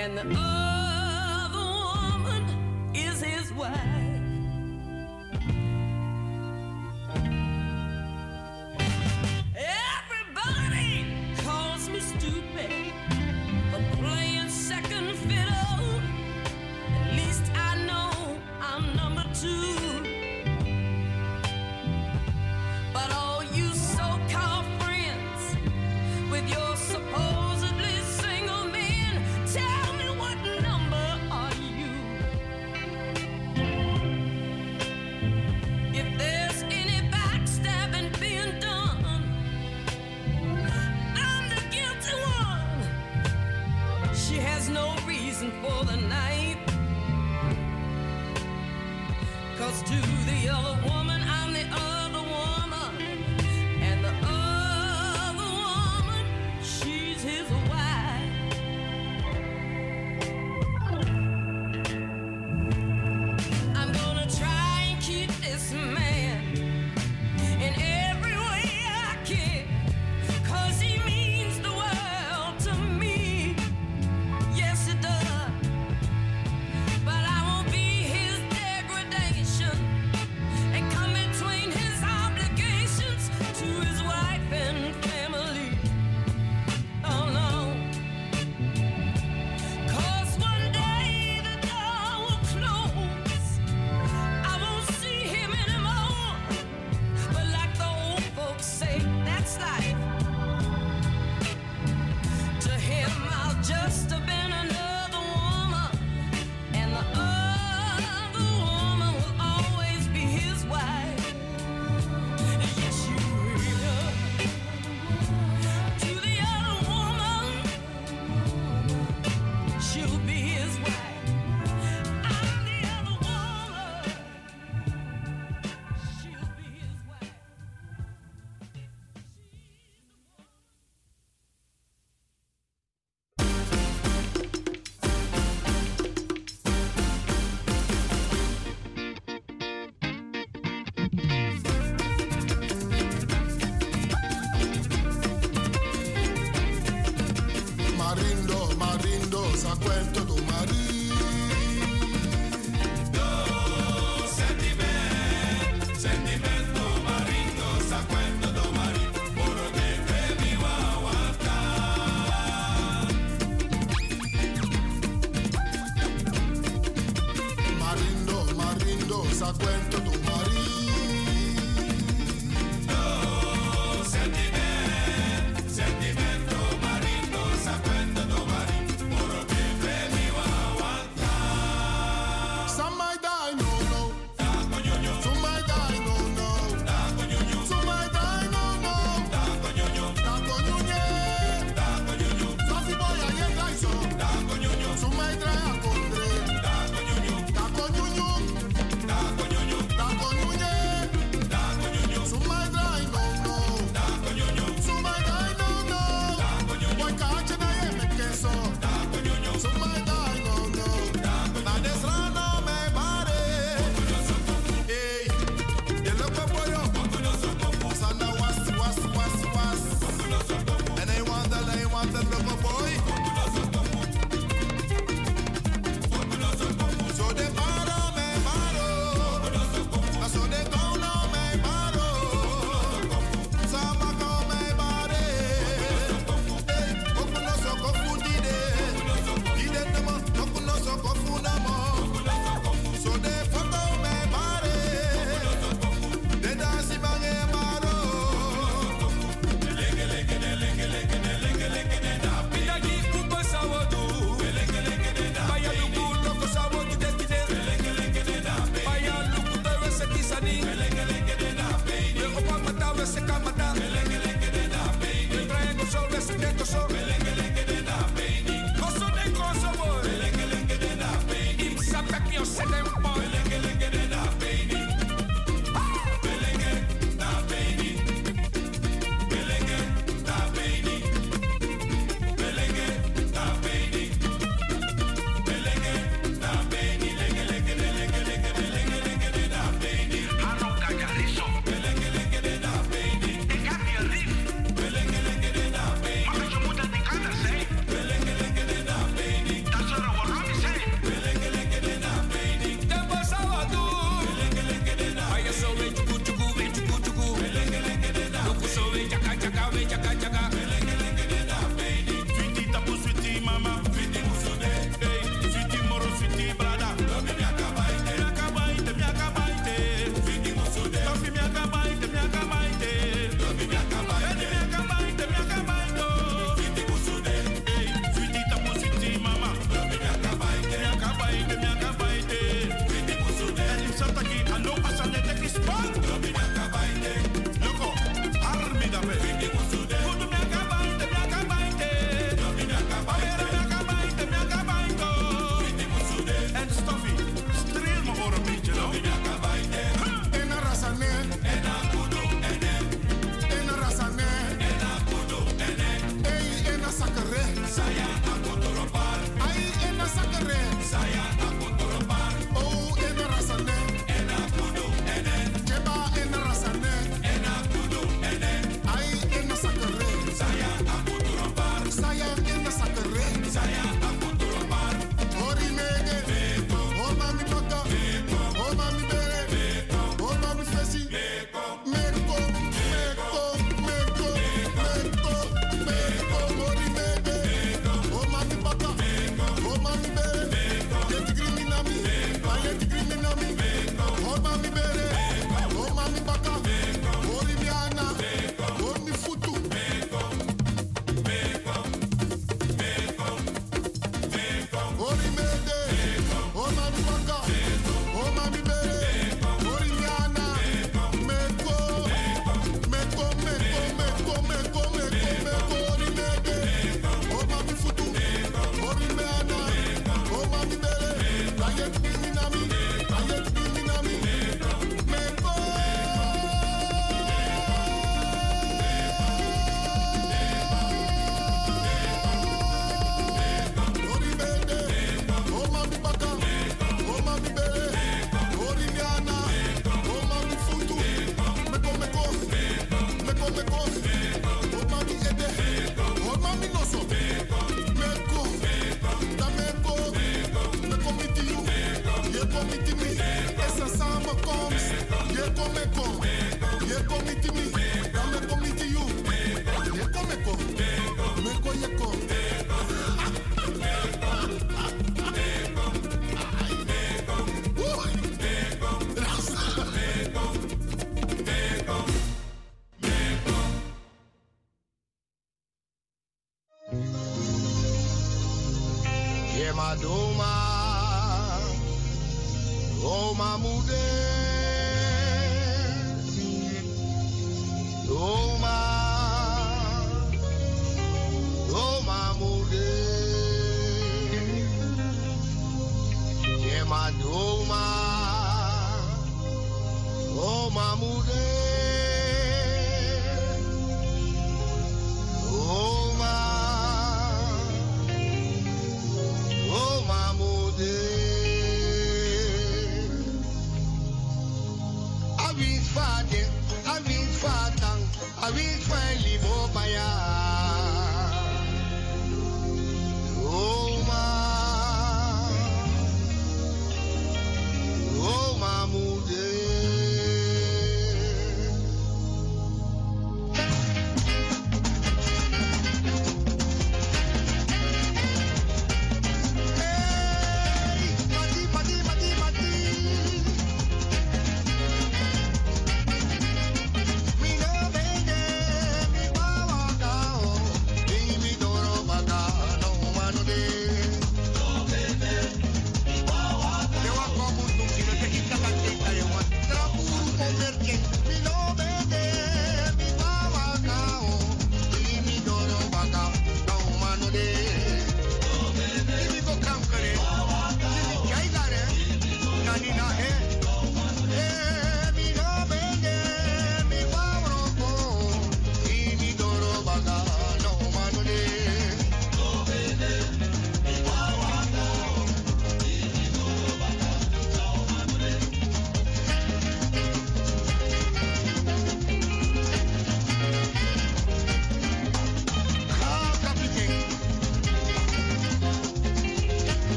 and the other woman is his wife.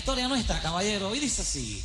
Historia nuestra, caballero. Y dice así.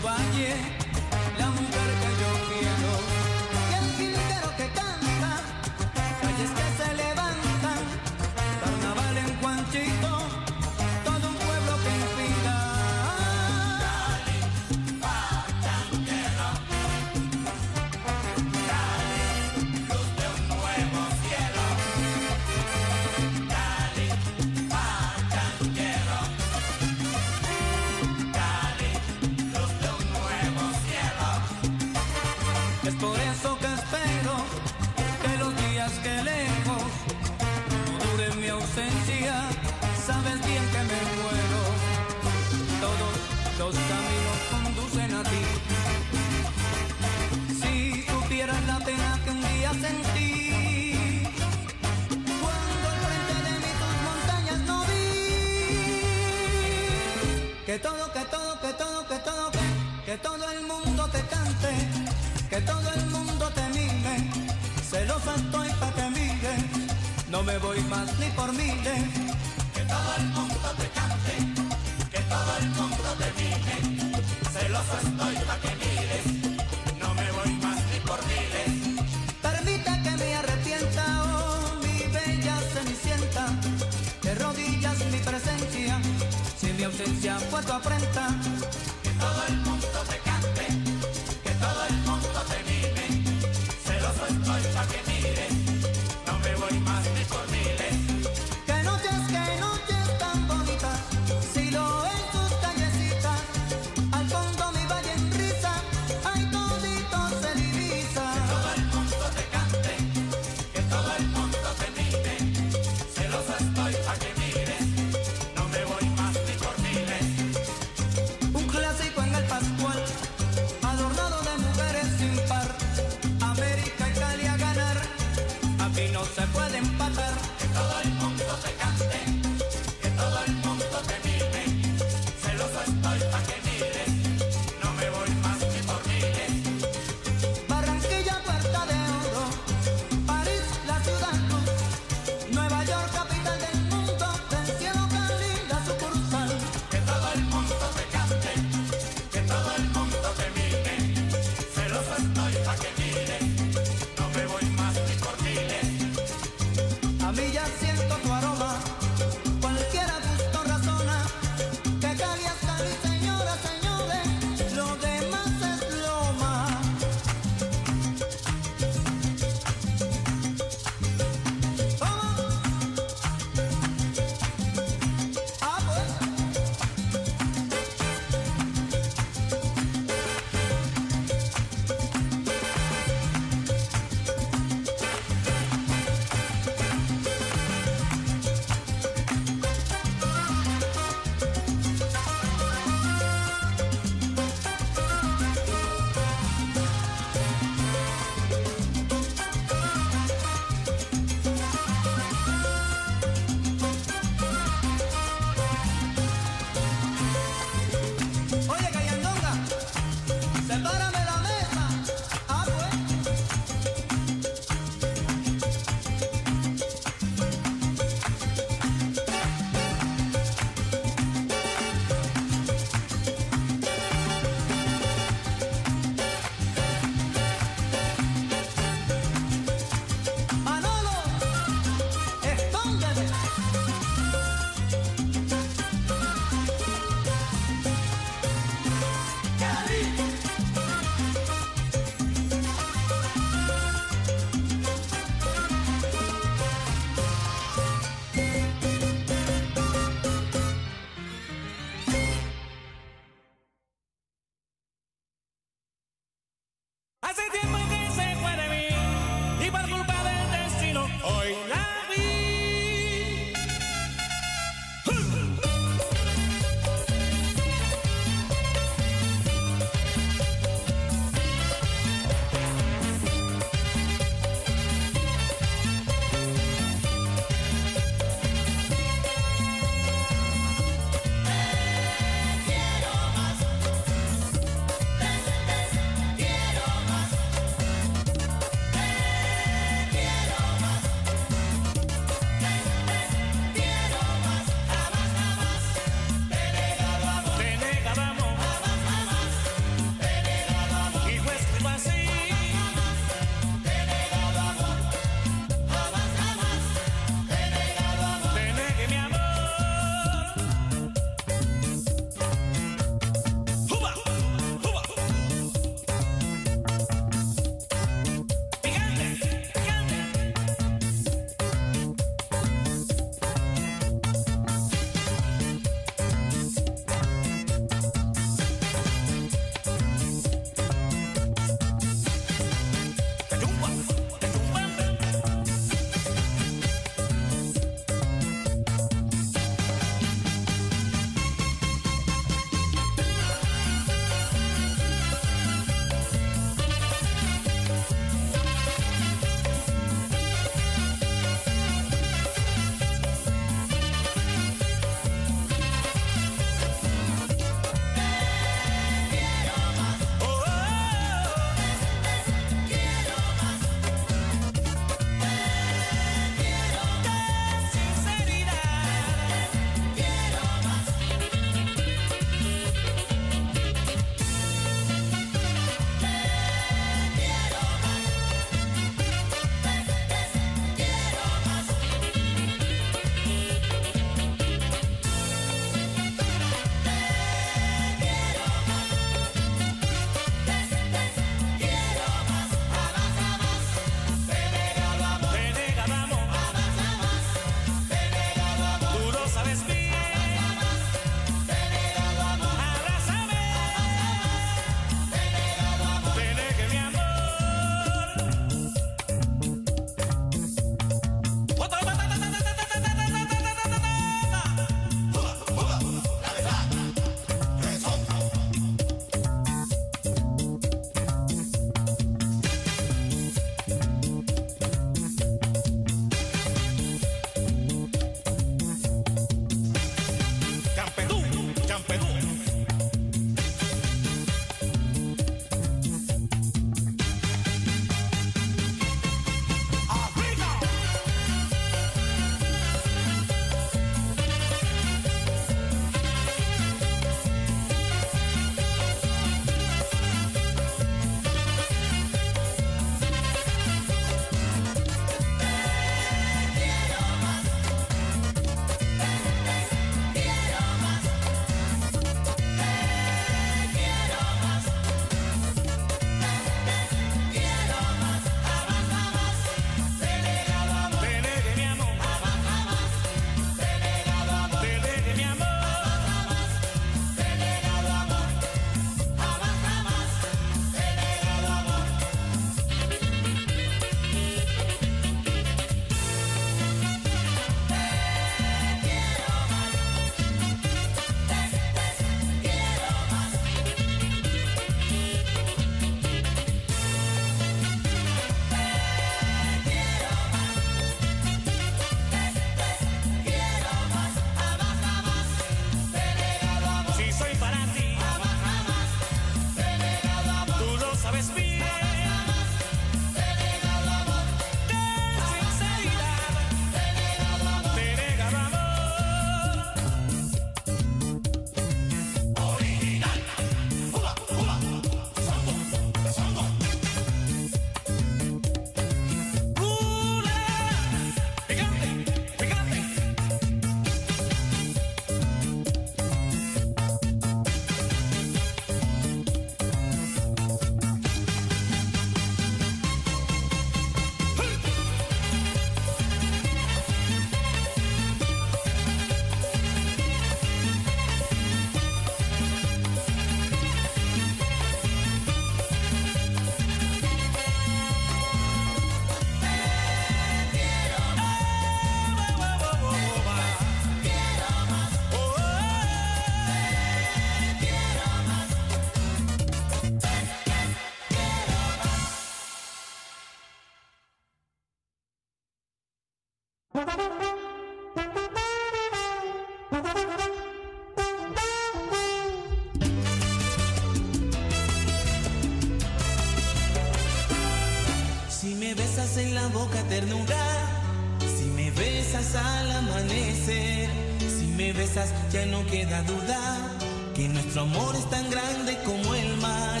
Si me besas al amanecer, si me besas ya no queda duda que nuestro amor es tan grande como el mar.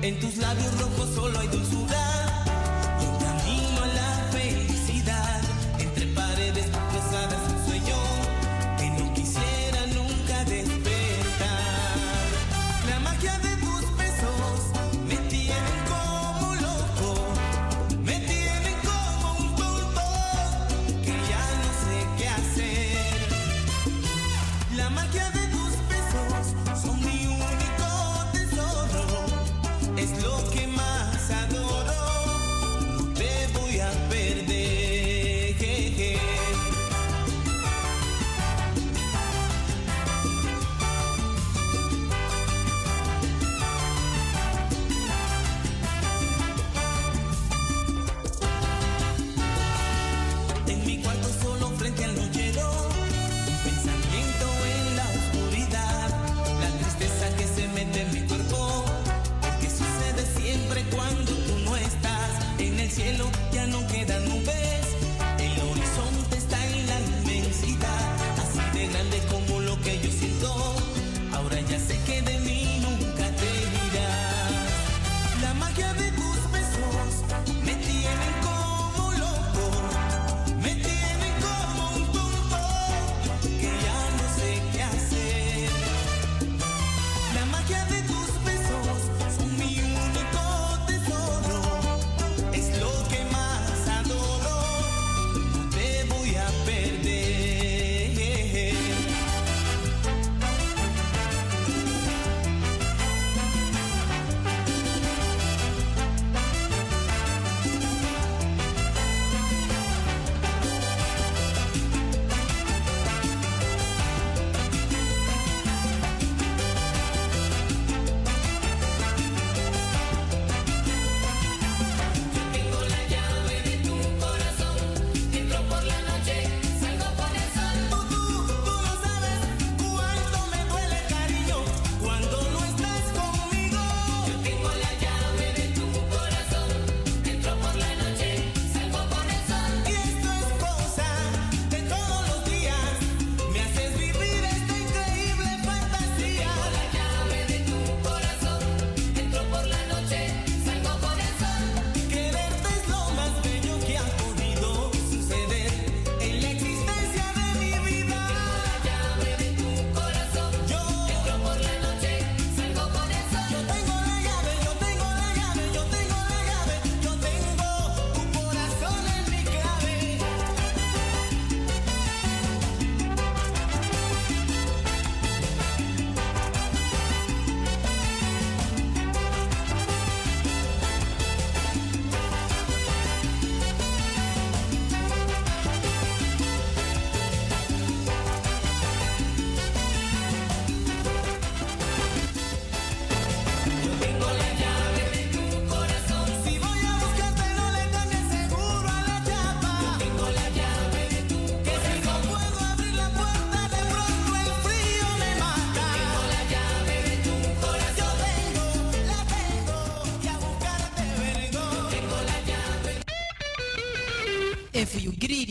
En tus labios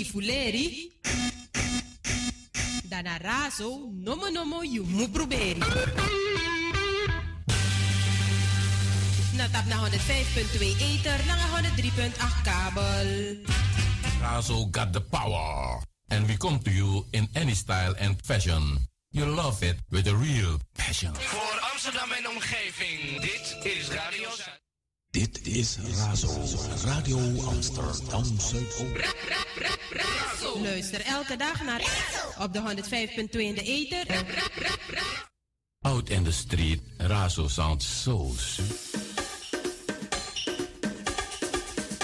fuleri, dan raso, nomo nomo you mu proberi. Natap na 105.2 ether, lange 103.8 kabel. Razo got the power. And we come to you in any style and fashion. You love it with a real passion. Voor Amsterdam en omgeving, dit is Radio Dit is Razo, Radio Amsterdam Zuidoost. Luister elke dag naar op de 105.2 in de ether. Out in the street, Razo sounds so sweet.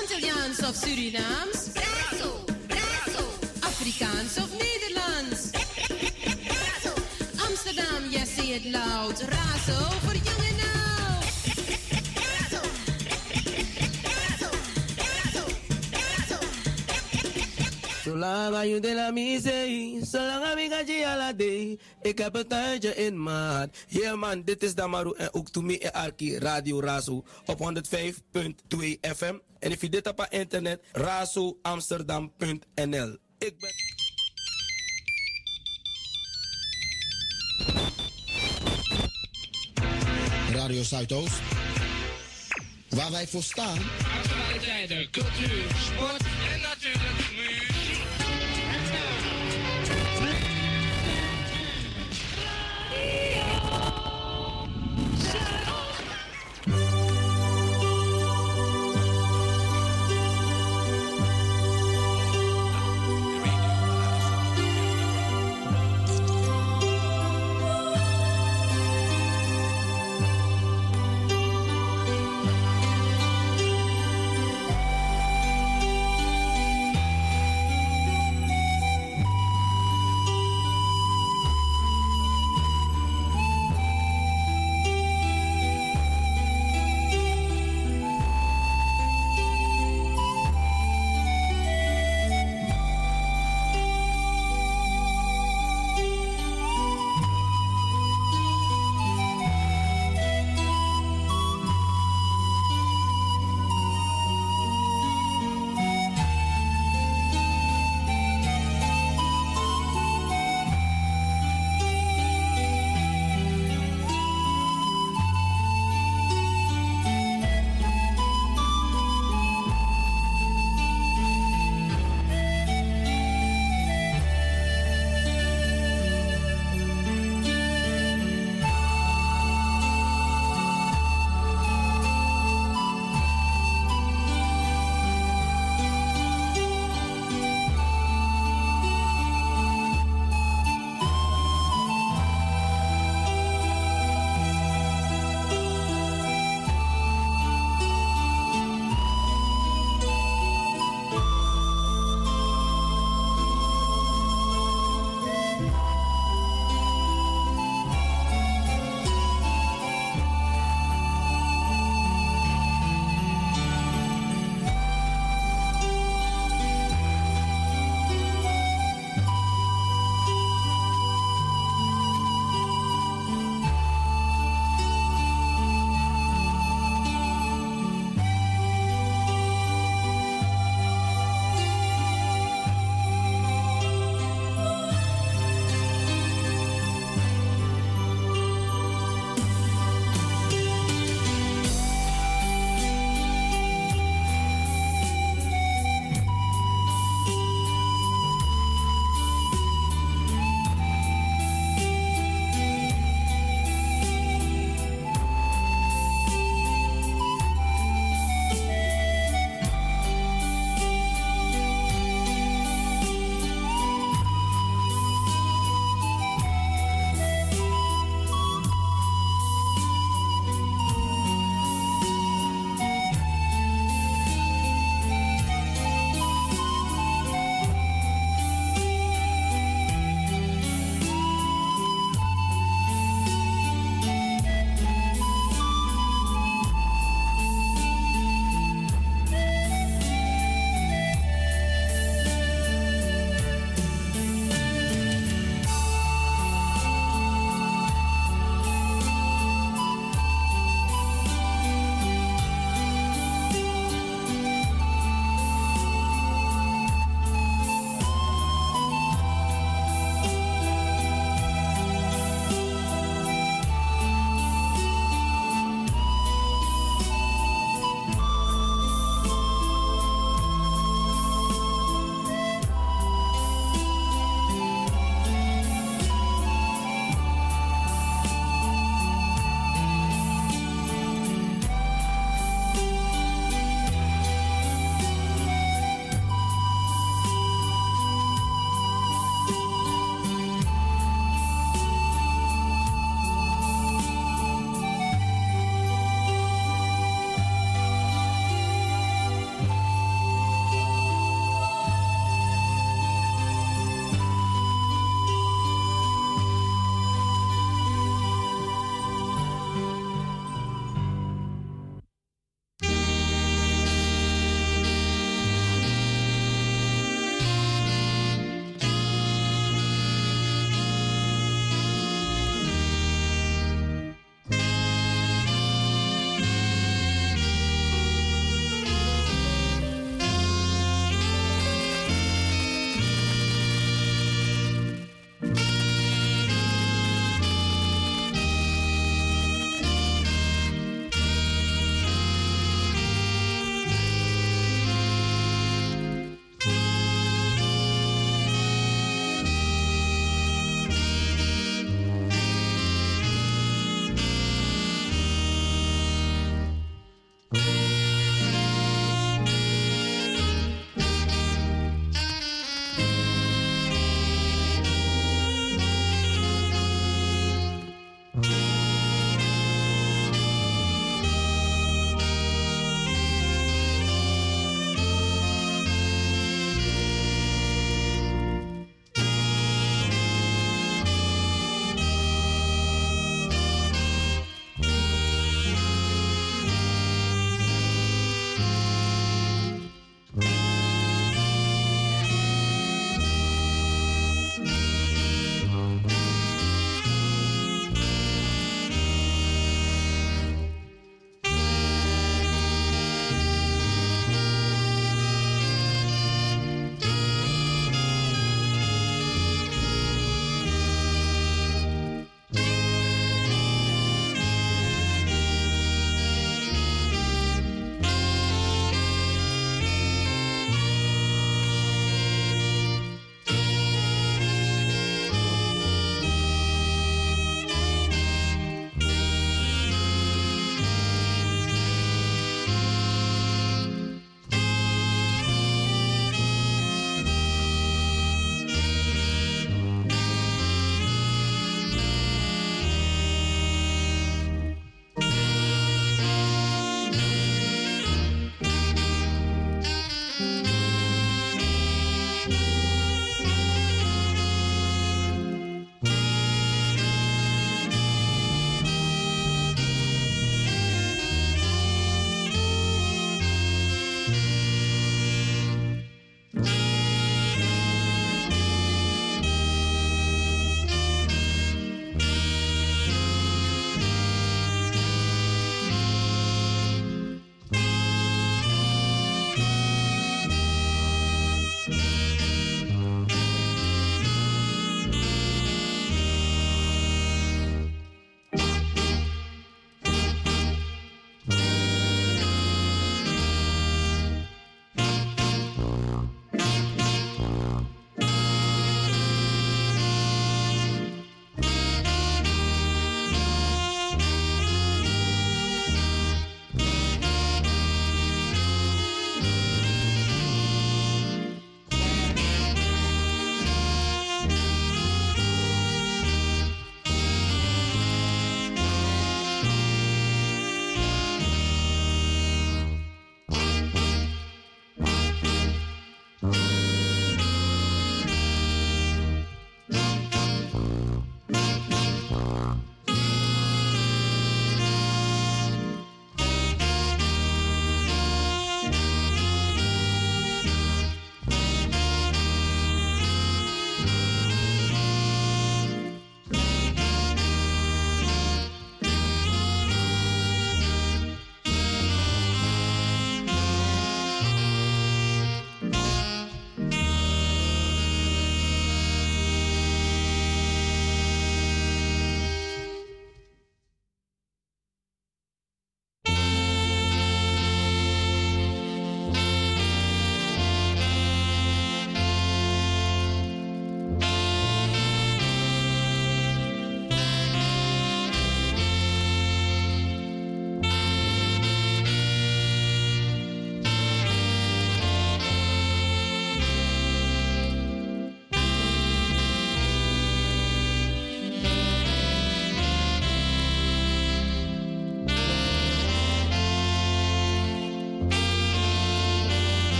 Antilliaans of Surinaams? Razo, Razo. Afrikaans of Nederlands? Razo. Amsterdam, yes, say it loud. Razo de la misei, zolang amiga ala day. Ik heb een tuintje in maat. Yeah man, dit is Damaru en ook to me en Arki Radio Razo op 105.2 FM. En if je dit op internet, razoamsterdam.nl. Ik ben... Radio Zuidoost. Waar wij voor staan. Actualiteiten, cultuur, sport en natuurlijk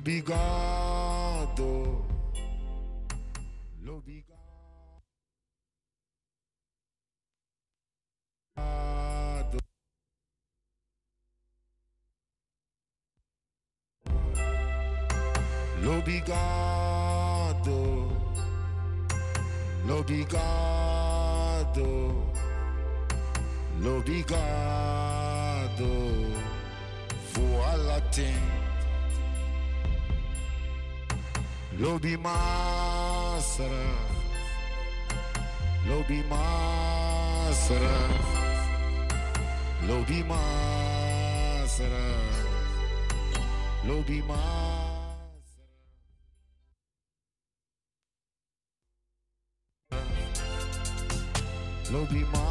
Be gone. Lobi Masra Lobi Masra Lobi Masra Lobi Masra Lobi Masra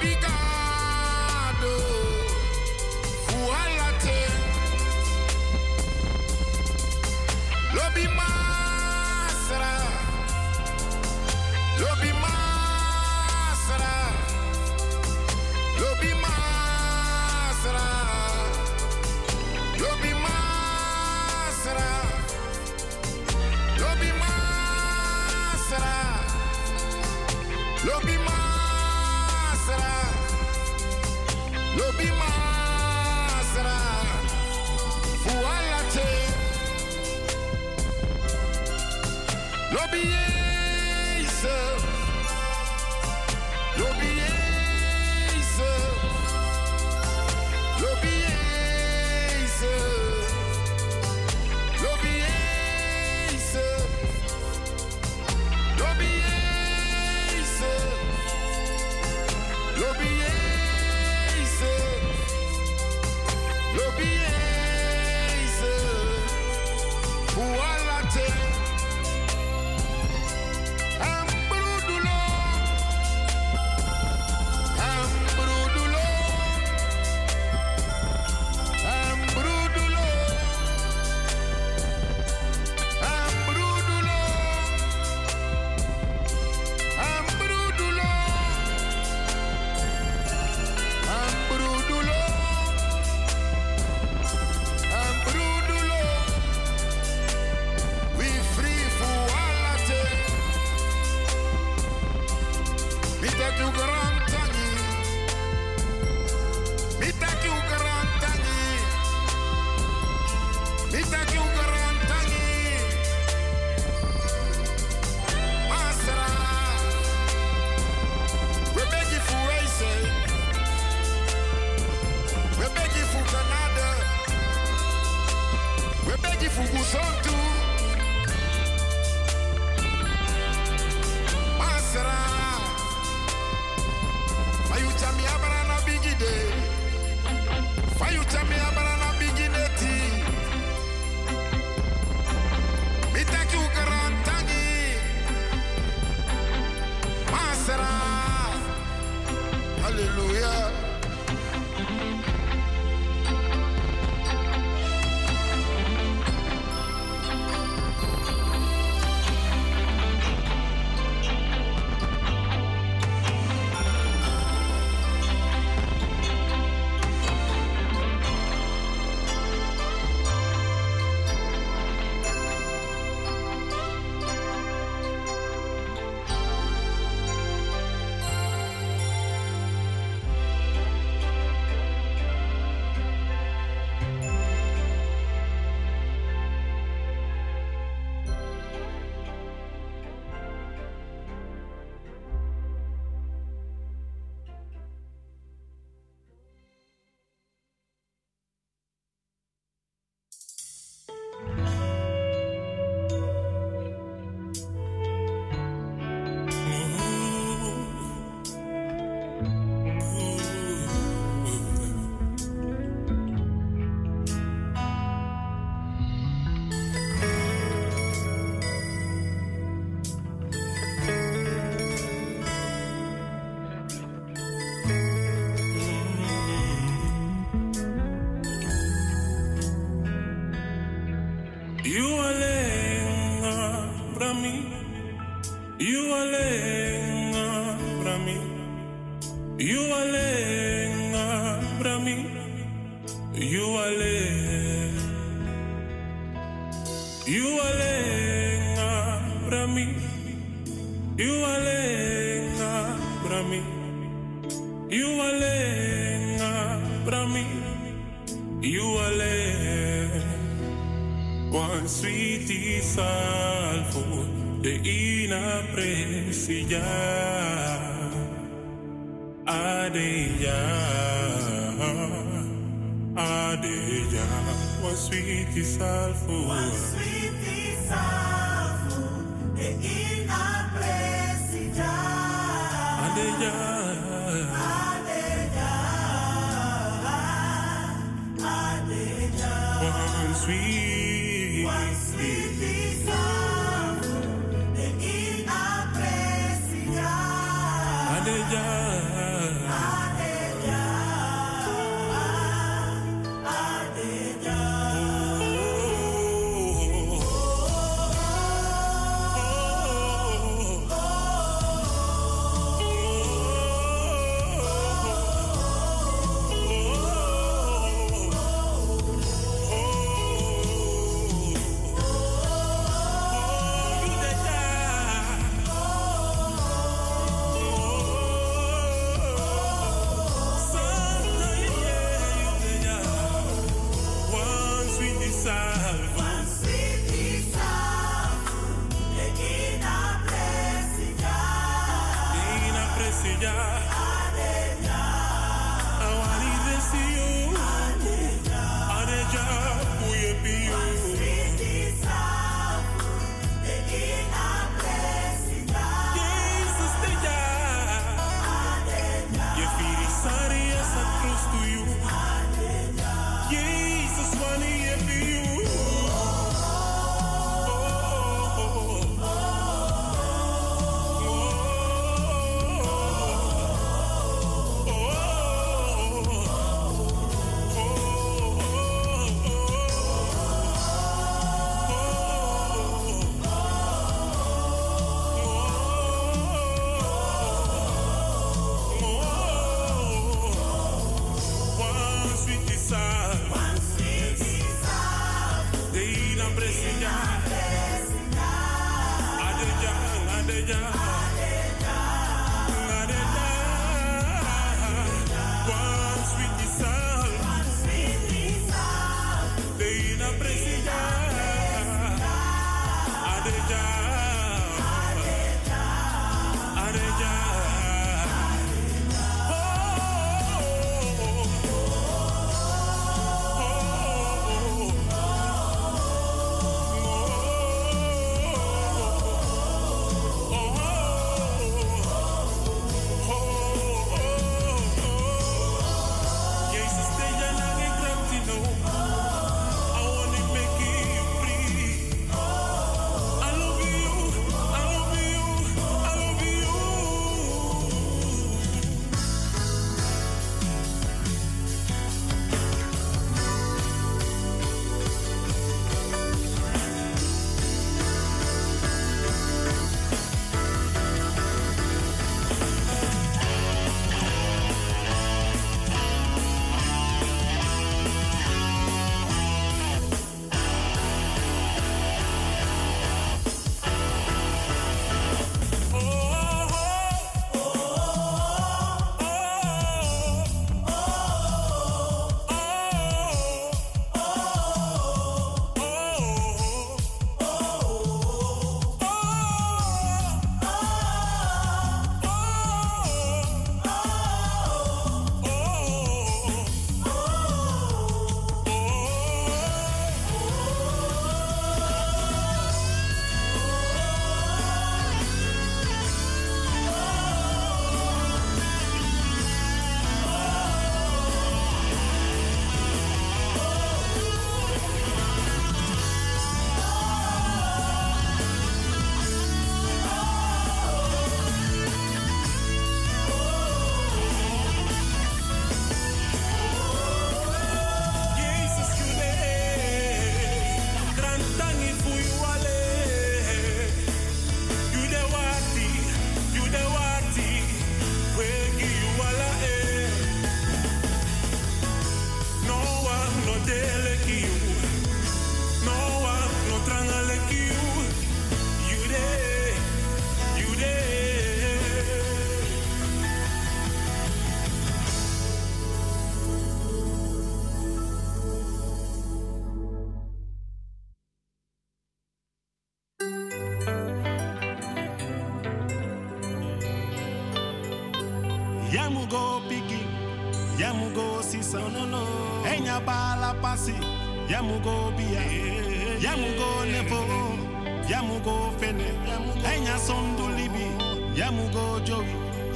begun.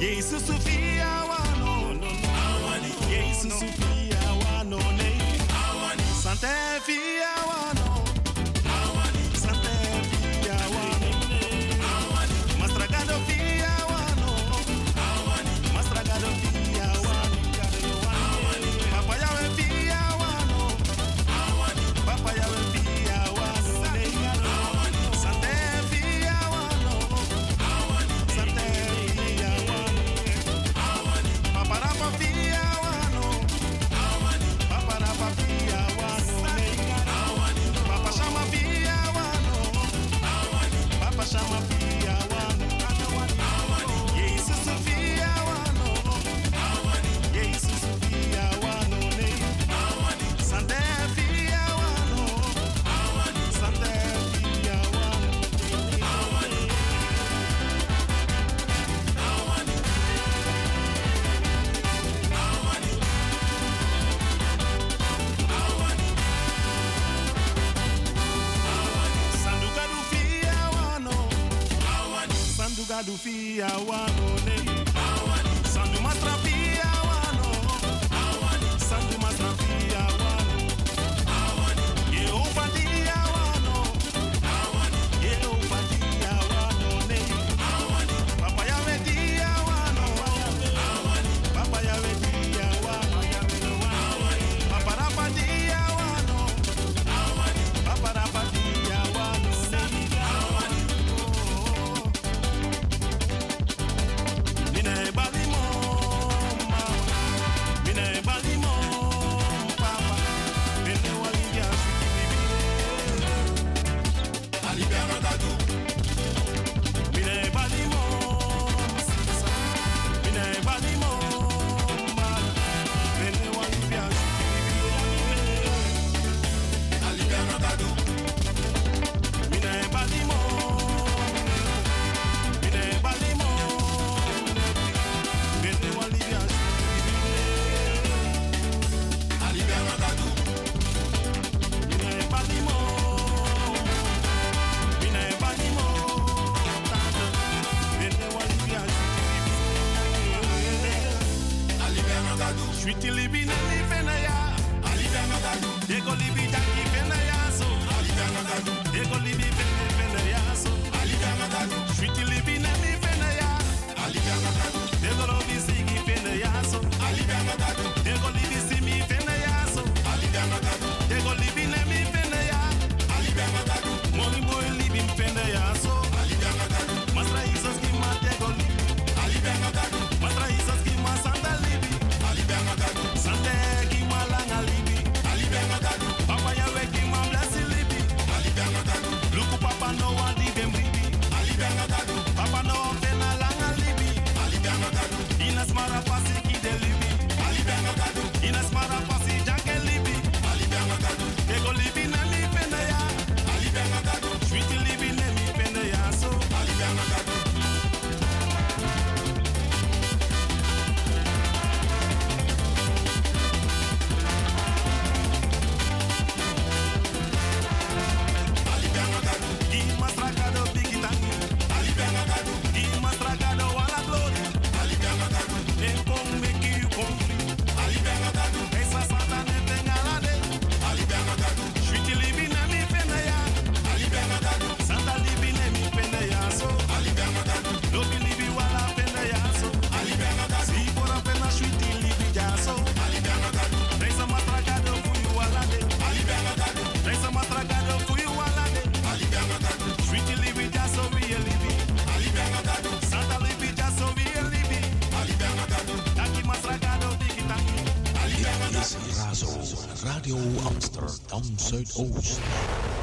Isso suficiente. do fear one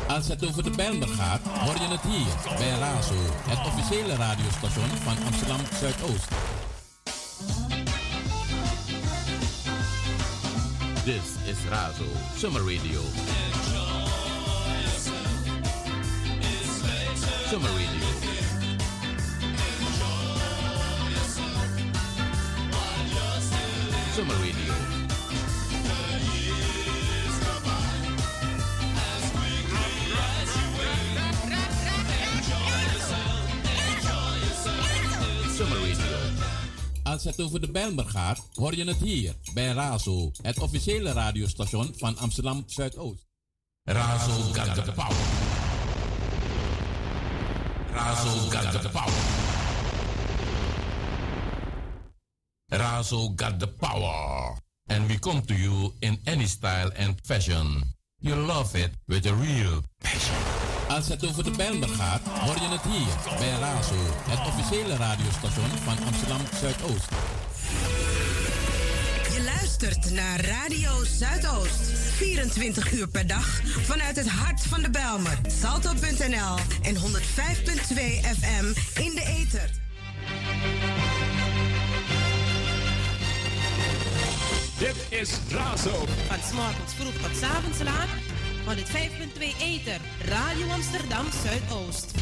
Als het over de Bijlmer gaat, hoor je het hier bij Razo, het officiële radiostation van Amsterdam Zuidoost. This is Razo, Summer Radio. Summer Radio. Over de Bijlmer gaat, hoor je het hier bij Razo, het officiële radiostation van Amsterdam Zuidoost. Razo got the power. Razo got the power. Razo got the power. And we come to you in any style and fashion. You love it with a real passion. Als het over de Bijlmer gaat, hoor je het hier bij Razo, het officiële radiostation van Amsterdam Zuidoost. Luistert naar Radio Zuidoost. 24 uur per dag vanuit het hart van de Belmer. Salto.nl en 105.2 FM in de ether. Dit is Razo. Van s'morgens vroeg tot 's avonds laat. 105.2 Ether. Radio Amsterdam Zuidoost.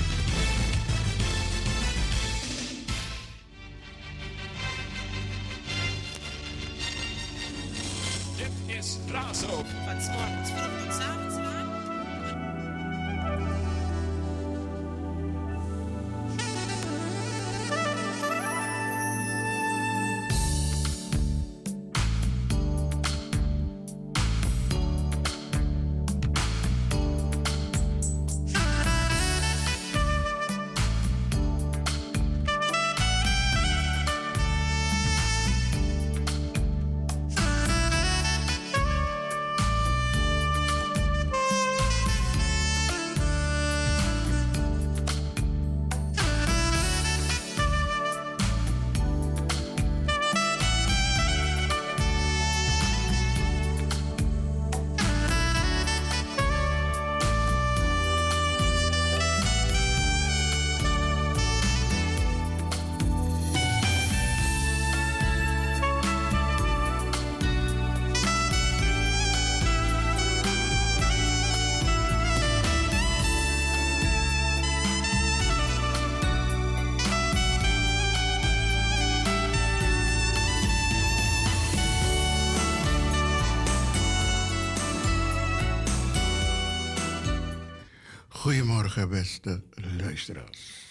Beste luisteraars.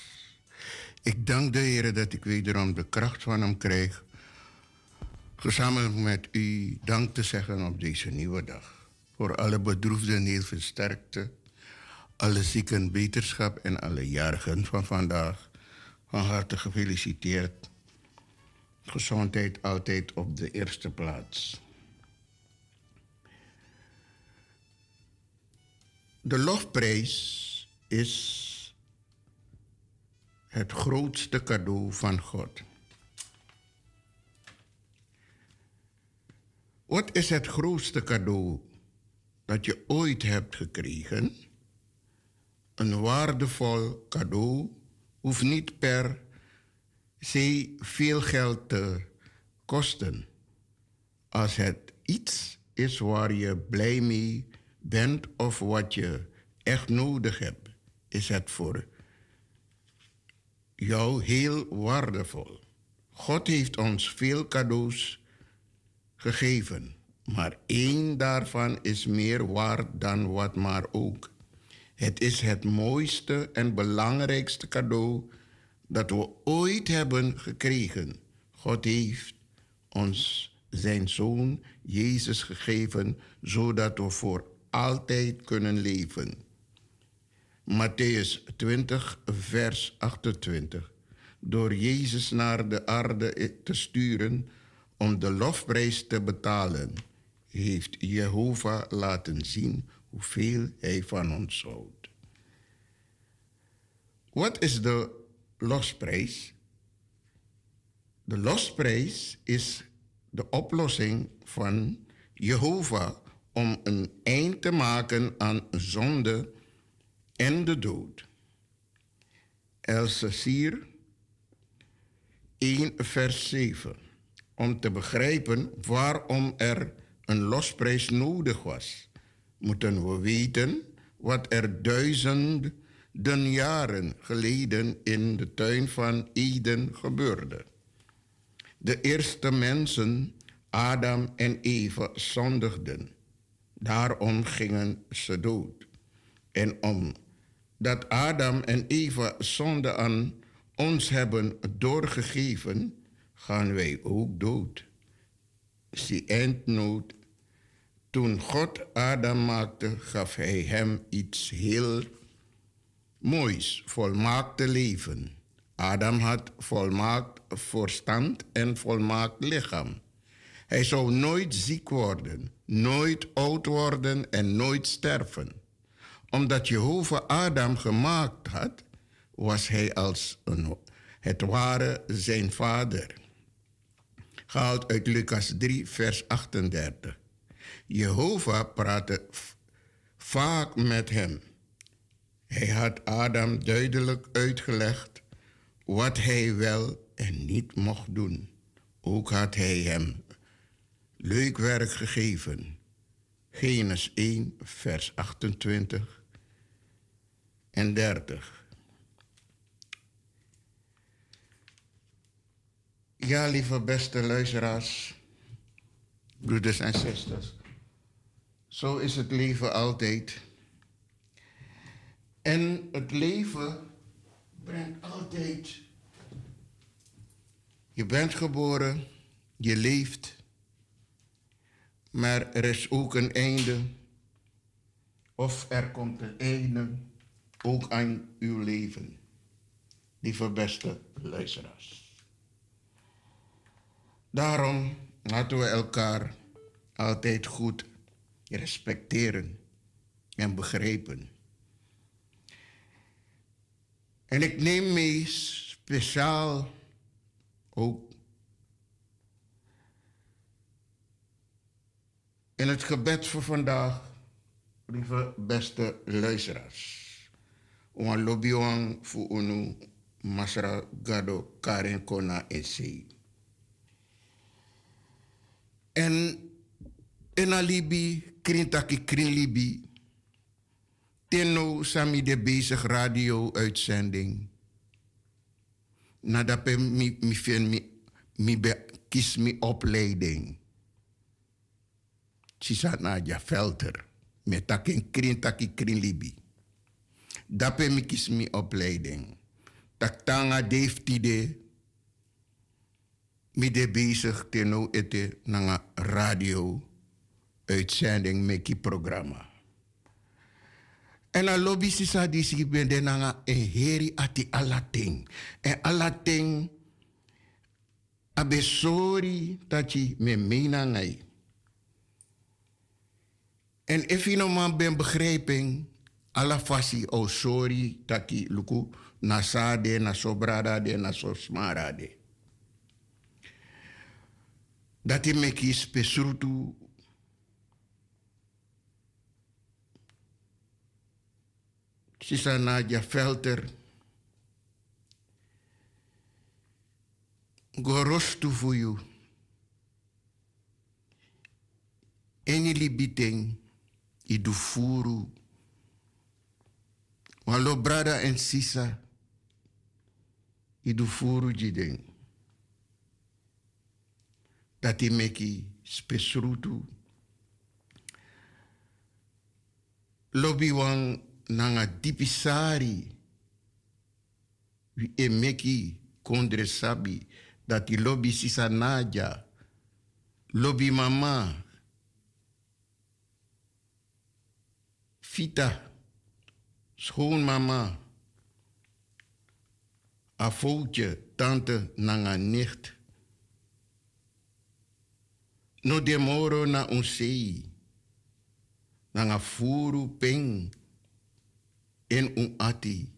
Ik dank de Heer dat ik wederom de kracht van Hem krijg. Gezamenlijk met u dank te zeggen op deze nieuwe dag. Voor alle bedroefden heel veel sterkte. Alle zieken beterschap en alle jarigen van vandaag. Van harte gefeliciteerd. Gezondheid altijd op de eerste plaats. De lofprijs is het grootste cadeau van God. Wat is het grootste cadeau dat je ooit hebt gekregen? Een waardevol cadeau hoeft niet per se veel geld te kosten. Als het iets is waar je blij mee bent of wat je echt nodig hebt, is het voor jou heel waardevol. God heeft ons veel cadeaus gegeven, maar één daarvan is meer waard dan wat maar ook. Het is het mooiste en belangrijkste cadeau dat we ooit hebben gekregen. God heeft ons zijn zoon Jezus gegeven, zodat we voor altijd kunnen leven. Matthäus 20, vers 28. Door Jezus naar de aarde te sturen om de lofprijs te betalen, heeft Jehovah laten zien hoeveel hij van ons houdt. Wat is de losprijs? De losprijs is de oplossing van Jehovah om een eind te maken aan zonde en de dood. Elsassier 1 vers 7. Om te begrijpen waarom er een losprijs nodig was, moeten we weten wat er duizenden jaren geleden in de tuin van Eden gebeurde. De eerste mensen Adam en Eva zondigden. Daarom gingen ze dood. En omdat Adam en Eva zonde aan ons hebben doorgegeven, gaan wij ook dood. Zie eindnood. Toen God Adam maakte, gaf hij hem iets heel moois, volmaakte leven. Adam had volmaakt verstand en volmaakt lichaam. Hij zou nooit ziek worden, nooit oud worden en nooit sterven. Omdat Jehovah Adam gemaakt had, was hij als het ware zijn vader. Gehaald uit Lucas 3, vers 38. Jehovah praatte vaak met hem. Hij had Adam duidelijk uitgelegd wat hij wel en niet mocht doen. Ook had hij hem leuk werk gegeven. Genesis 1, vers 28 en 30. Ja, lieve beste luisteraars, broeders en zusters. Zo is het leven altijd. En het leven brengt altijd. Je bent geboren, je leeft, maar er is ook een einde. Of er komt een einde ook aan uw leven, lieve beste luisteraars. Daarom laten we elkaar altijd goed respecteren en begrijpen. En ik neem mee speciaal ook in het gebed voor vandaag, lieve beste luisteraars. Een lobbyong voor unu Masra Gado Karen Kona Ese. En in alibi, krintaki krin libi, Tenno sami de bezig radio-uitzending. Nadat mi, mi, mi, mi be, kies mi opleiding. Sisa Nadia Velter. Met takin krin taki krin libi. Dape mi kies mi opleiding. Tak tanga deftide. Mi de bezig tenno ete nanga radio uitzending meki programma. En a lobby sisa di si bende nanga e heri ati alating. En alating abe sorry tachi me mena ngai. En if je nou man ben begrijping, ala fasi o sorry taki luku na sade, na sobrada de, na sosmara de. Dati meki spesrutu Sisa Nadia Velter. Gorostu you. Eni libiting, idu furu. Walo brada en sisa, idu furu jideng. Dati meki spesrutu. Lobby wang nanga dipisari wi e meki kondre sabi. Dati lobi sisa naja. Lobi mama. Fita schoonmama afoutje tante nanga nicht. No demoro na unsei nanga furu peng. En un ati.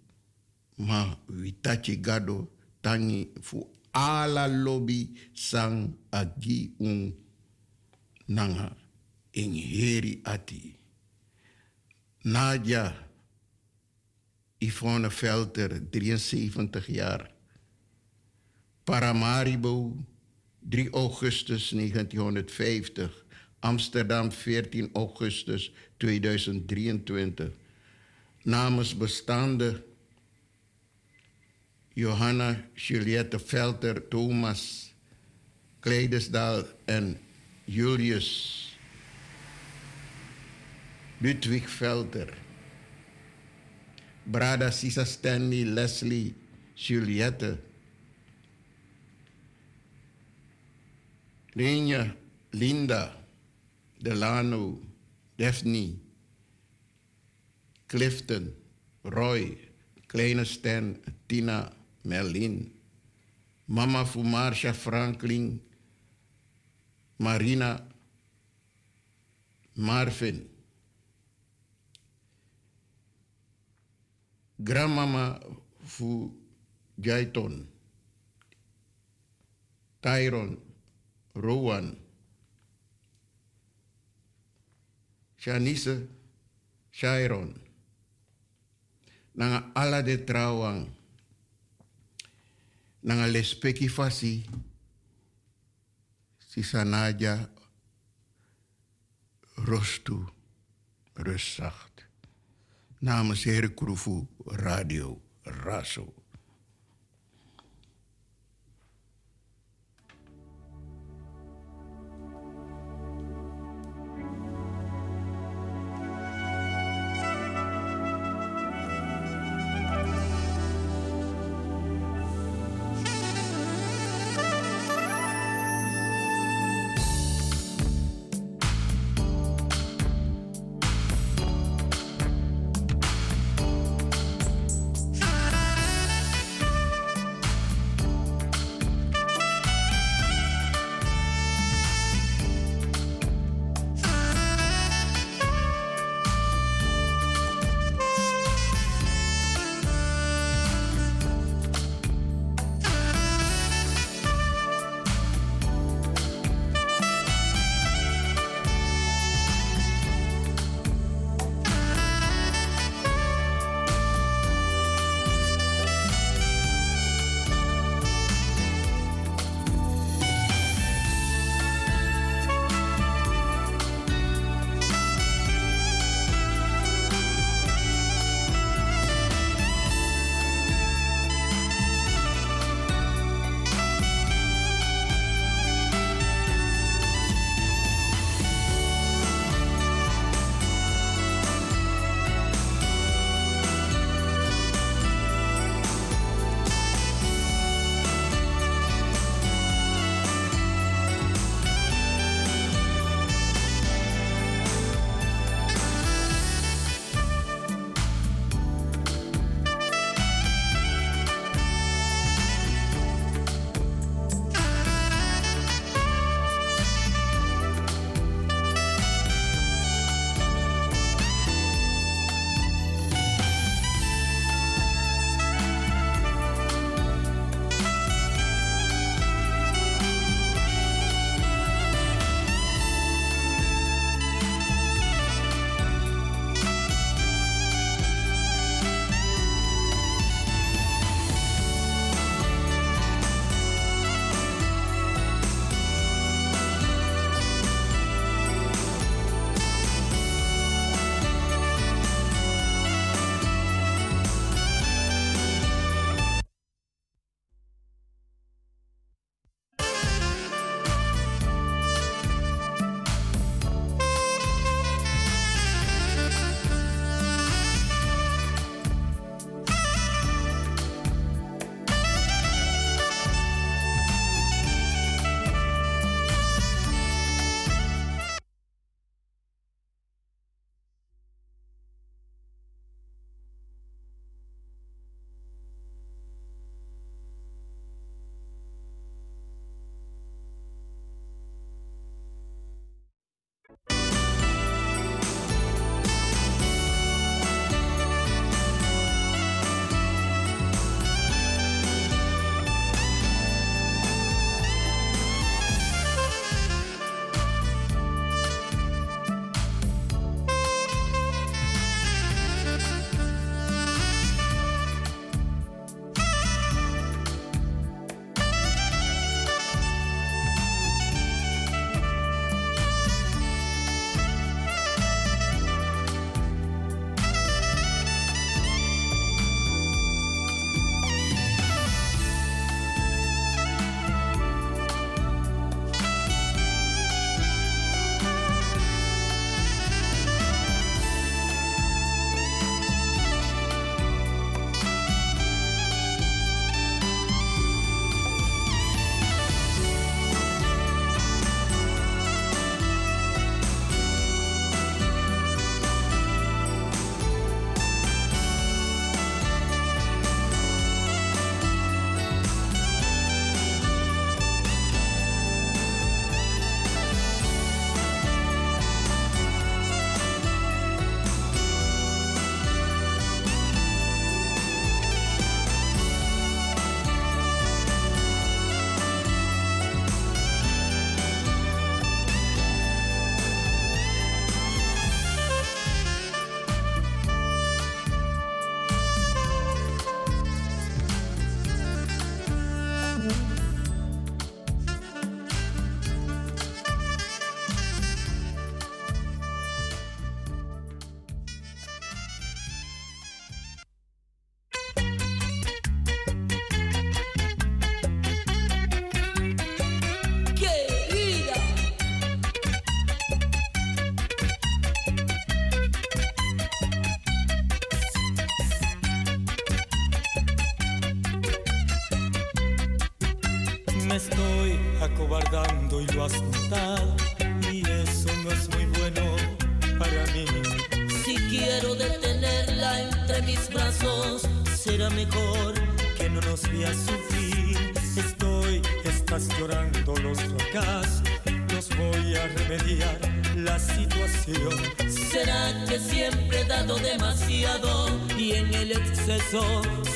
Ma witachi gado tangi fu ala lobi sang agi un nanga in heri ati. Nadia Yvonne Velter, 73 jaar. Paramaribo, 3 augustus 1950. Amsterdam, 14 augustus 2023 namens bestaande Johanna Juliette Velter, Thomas Kleidesdaal en Julius. Ludwig Velter. Brada Sisa Stanley, Leslie, Juliette. Linja, Linda, Delano, Daphne, Clifton, Roy, Kleine Stan, Tina, Merlin, Mama Fumarsha Franklin, Marina, Marvin, Grandmama Fu Jaiton, Tyron, Rowan, Shanice, Sharon, nanga ala de trawang, nanga lespeki fasi, rostu rustzacht. Namens Heer Kroefu Radio Raso.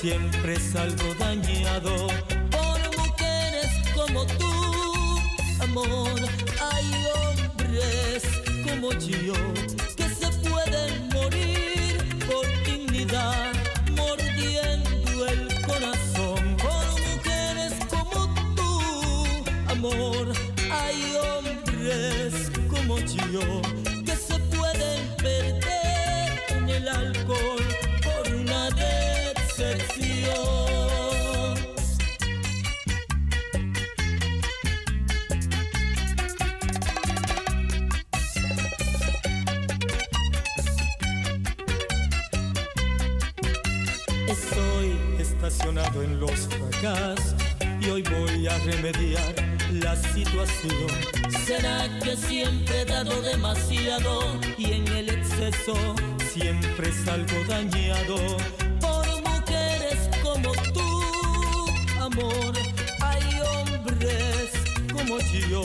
siempre salgo dañado por mujeres como tú, amor. Hay hombres como yo que se pueden morir por dignidad, mordiendo el corazón por mujeres como tú, amor. Hay hombres como yo. Algo dañado por mujeres como tú, amor. Hay hombres como yo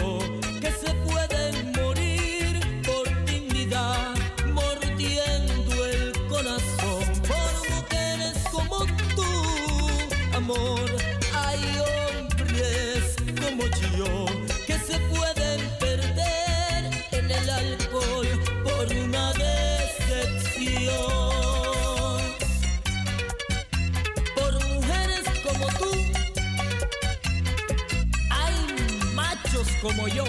como yo.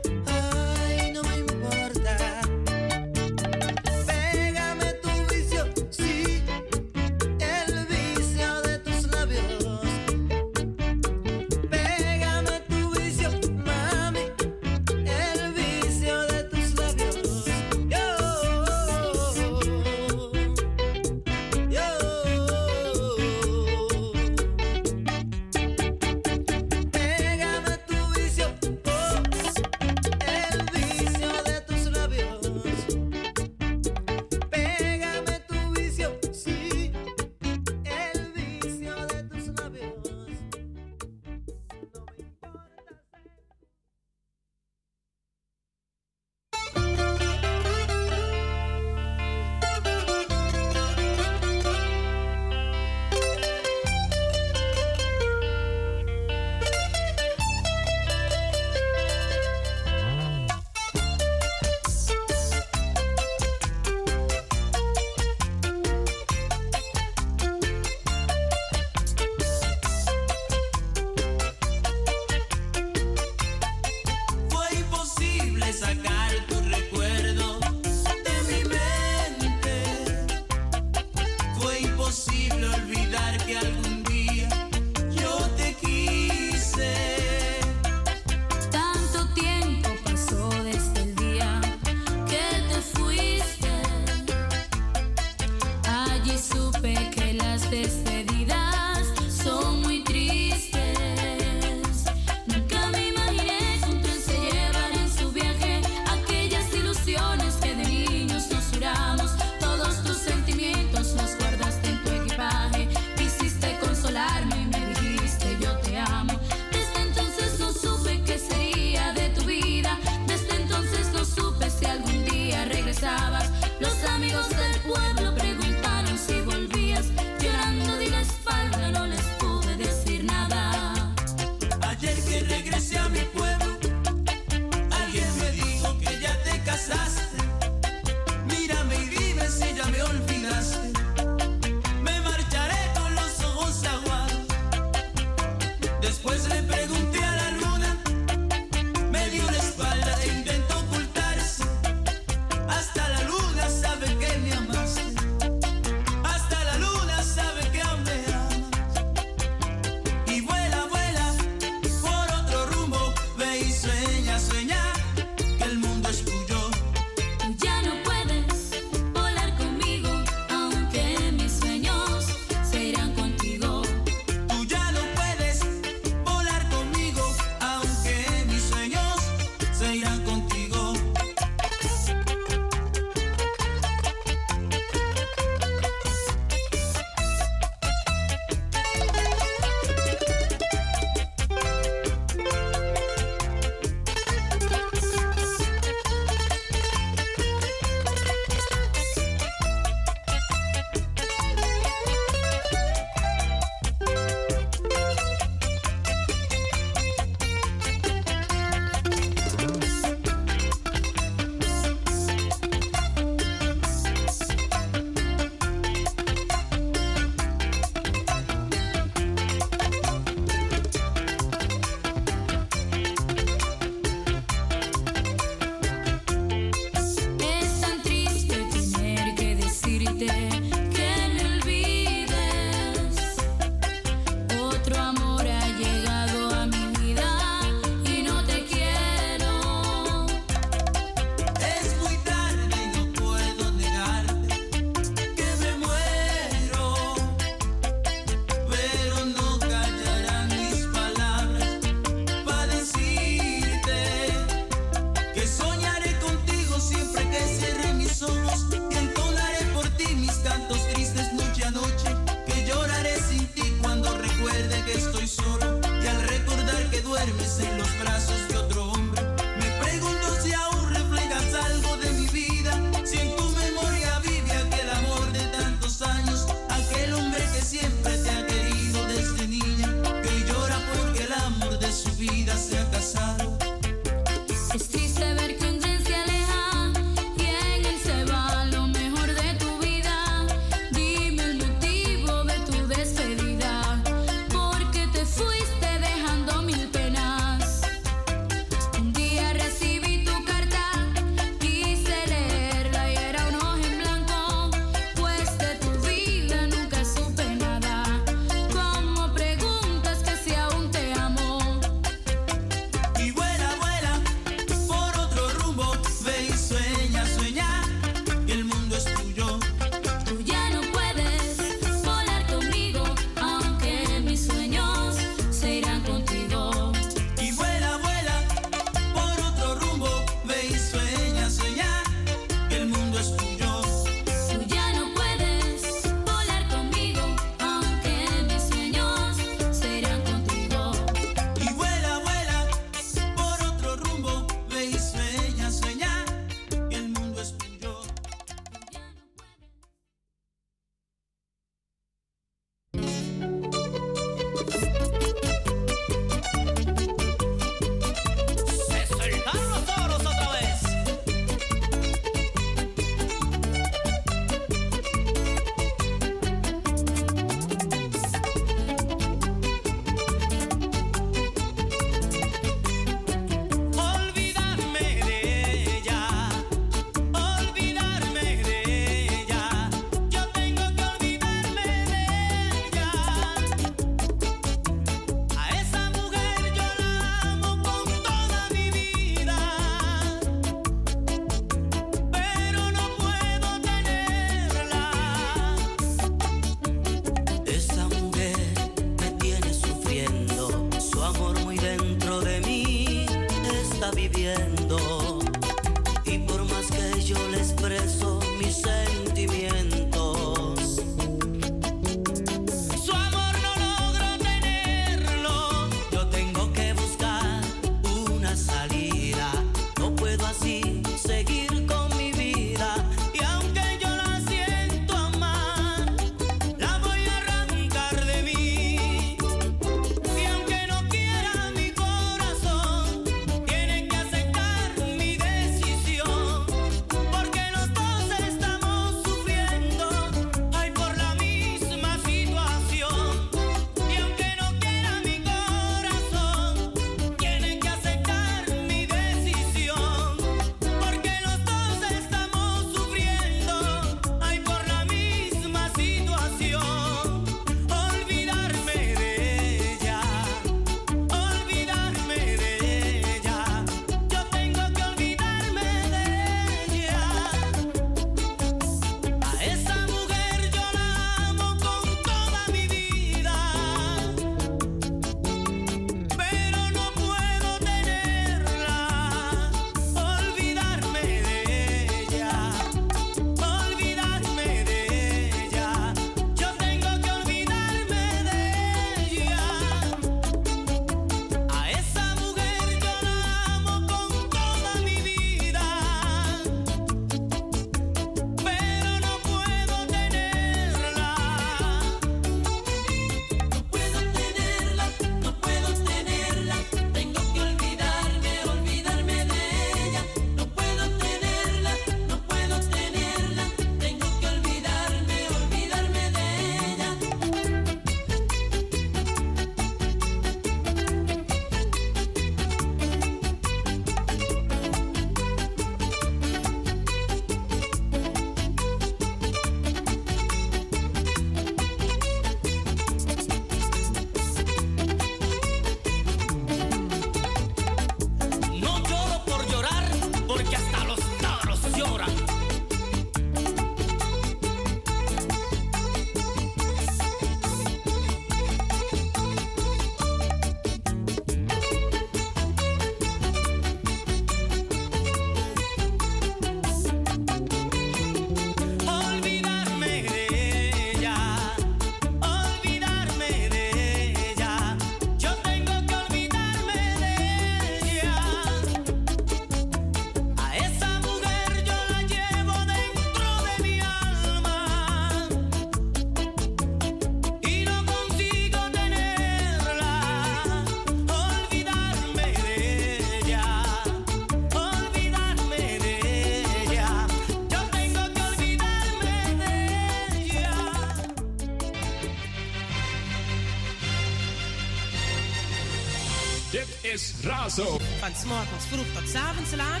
Van 's morgens vroeg tot 's avonds laat.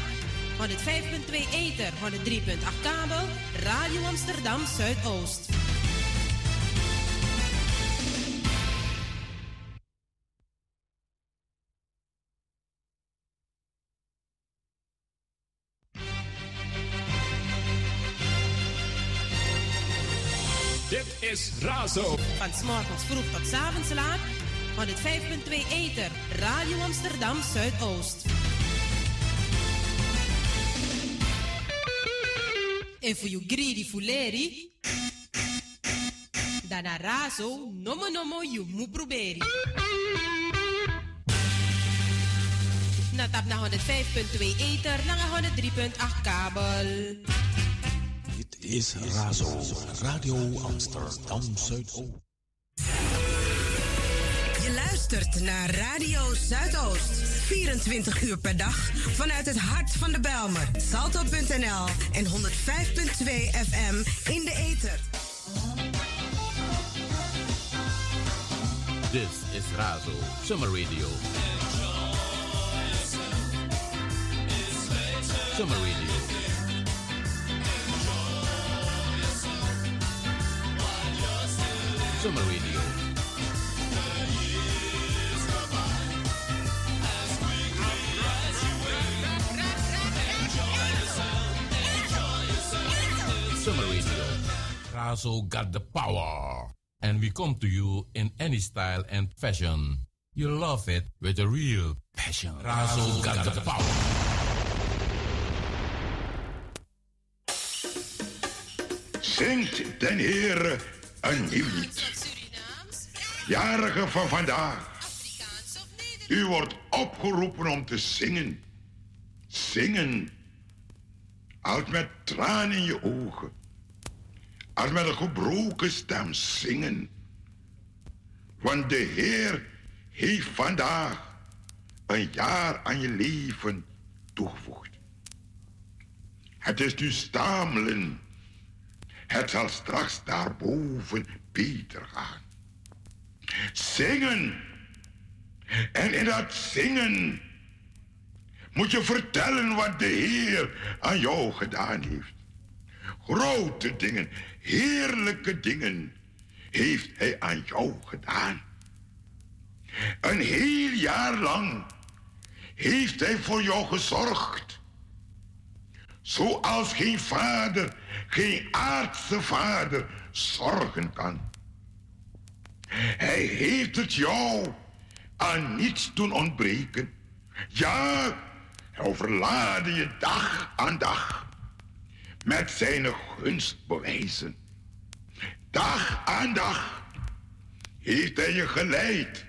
105.2 Ether, 103.8 kabel. Radio Amsterdam Zuidoost. Dit is Razo. Van 's morgens vroeg tot 's avonds laat. 105.2 Ether, Radio Amsterdam Zuidoost. En voor you greedy fuleri. Dana razo, nomo nomo you mu proberi. Na tap na 105.2 Ether, na 103.8 kabel. Dit is Razo, Radio Amsterdam Zuidoost. Naar Radio Zuidoost. 24 uur per dag vanuit het hart van de Belmer. Salto.nl en 105.2 FM in de ether. This is Razo Summer Radio. Summer Radio. Summer Radio. Razo got the power. And we come to you in any style and fashion. You love it with a real passion. Razo got the power. Zingt den Heer een nieuw lied. Jarige van vandaag. U wordt opgeroepen om te zingen. Zingen. Als met tranen in je ogen. Als met een gebroken stem zingen. Want de Heer heeft vandaag een jaar aan je leven toegevoegd. Het is nu stamelen. Het zal straks daarboven beter gaan. Zingen. En in dat zingen moet je vertellen wat de Heer aan jou gedaan heeft. Grote dingen, heerlijke dingen heeft Hij aan jou gedaan. Een heel jaar lang heeft Hij voor jou gezorgd. Zoals geen vader, geen aardse vader zorgen kan. Hij heeft het jou aan niets doen ontbreken. Ja, hij overlaadde je dag aan dag met zijn gunstbewijzen. Dag aan dag heeft hij je geleid,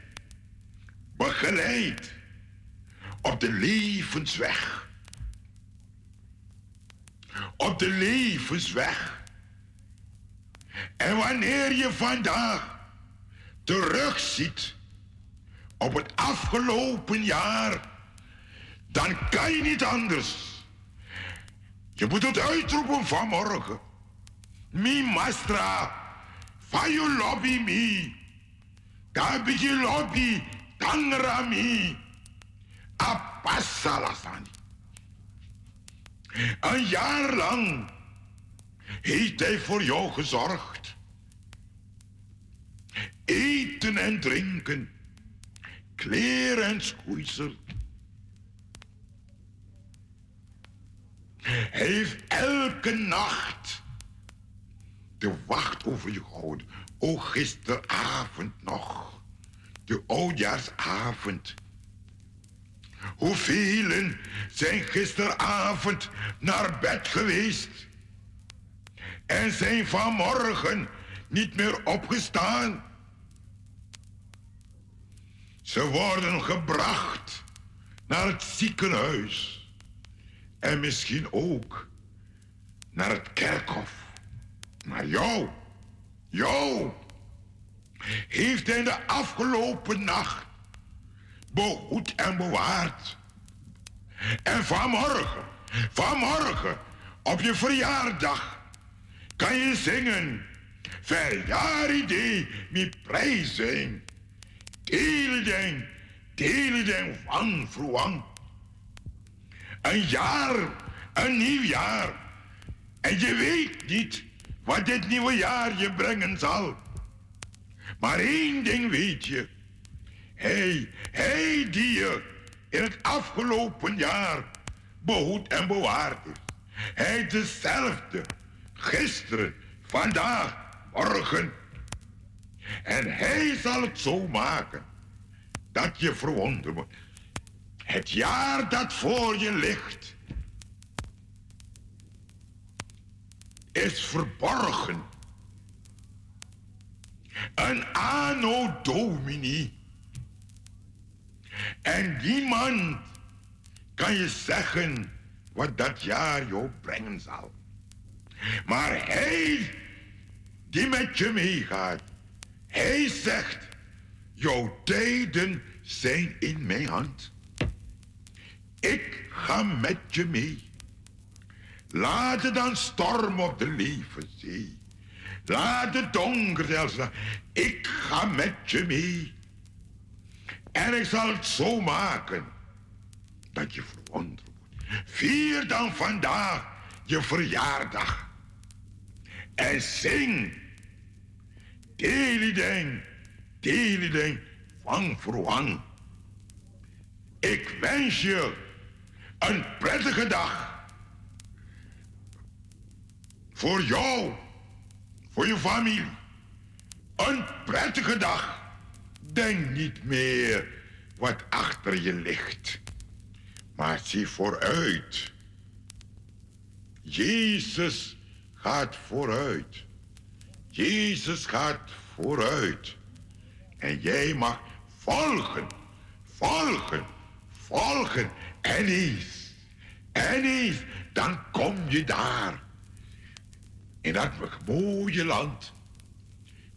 begeleid op de levensweg. Op de levensweg. En wanneer je vandaag terugziet op het afgelopen jaar, dan kan je niet anders. Je moet het uitroepen vanmorgen. Mi mastra, fa you lobby mi. Kabiji lobby, tangra mi. Apassalasani. Een jaar lang heeft hij voor jou gezorgd. Eten en drinken, kleren en schoeisel. Heeft elke nacht de wacht over je gehouden. O gisteravond nog, de oudjaarsavond. Hoeveel zijn gisteravond naar bed geweest en zijn vanmorgen niet meer opgestaan? Ze worden gebracht naar het ziekenhuis en misschien ook naar het kerkhof. Maar jou, jou, heeft hij de afgelopen nacht behoed en bewaard. En vanmorgen, vanmorgen, op je verjaardag, kan je zingen. Verjaardag mi prijzen, Delen den van verwang. Een jaar, een nieuw jaar. En je weet niet wat dit nieuwe jaar je brengen zal. Maar één ding weet je. Hij, hij die je in het afgelopen jaar behoed en bewaard is. Hij is dezelfde. Gisteren, vandaag, morgen. En hij zal het zo maken dat je verwonderd wordt. Het jaar dat voor je ligt is verborgen. Een anno domini. En niemand kan je zeggen wat dat jaar jou brengen zal. Maar hij die met je meegaat, hij zegt, jouw tijden zijn in mijn hand. Ik ga met je mee. Laat het dan storm op de levenzee. Laat het donker zelfs. Ik ga met je mee. En ik zal het zo maken dat je verwonderd wordt. Vier dan vandaag je verjaardag. En zing. Delideng, wang voor wang. Ik wens je een prettige dag. Voor jou, voor je familie. Een prettige dag. Denk niet meer wat achter je ligt. Maar zie vooruit. Jezus gaat vooruit. Jezus gaat vooruit. En jij mag volgen, volgen, volgen. En eens, dan kom je daar. In dat mooie land.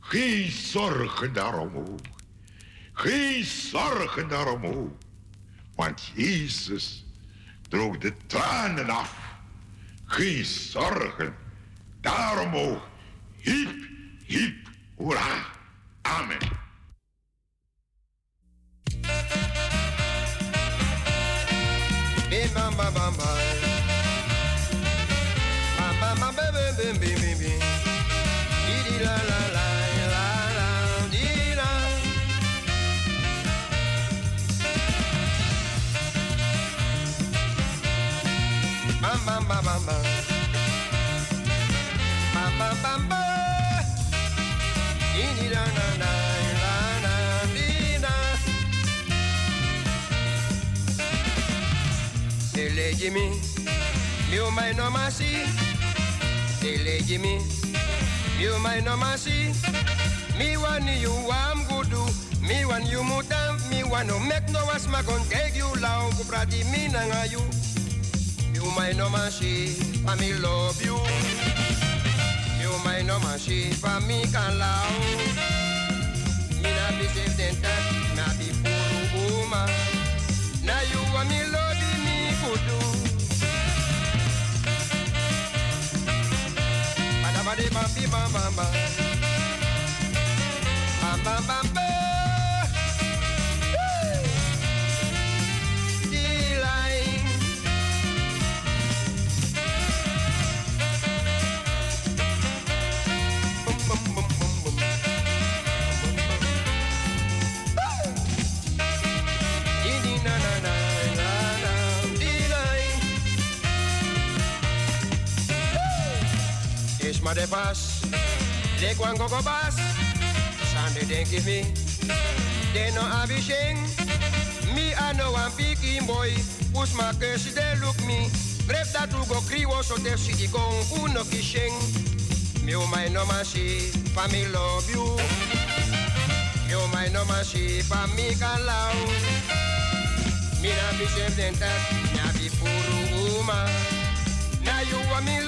Geen zorgen daarom ook. Geen zorgen daarom ook. Want Jezus droog de tranen af. Geen zorgen daarom ook. Hiep, hiep, hoera. Amen. Bim bam bam bam mi o mai no masi. Dele Jimmy, mi o mai no masi. Mi wan you am gudu, mi wan you mutam, mi wan no mek no was ma kon take you lao ku prati mi nanga you. Mi o mai no masi, pa mi love you. Mi o mai no masi, pa mi kan lao. Mi na bi sef den tak, na bi puru uma. Na you wa mi love me bam bi bam bam bam. Woo! Is maar de bas. Lek wan gogo bas. Sande denki mi. De no abisheng. Mi ano wan piki boy. Pus ma kesi de look me. Grep dat u go kriwo so de sidi gong uno kisheng. Mi o mai no masi. Pa mi love you. Mi o mai no masi. Pa mi kalau. Mi na bi chef dentak. Na bi furu uma. Na mi love you.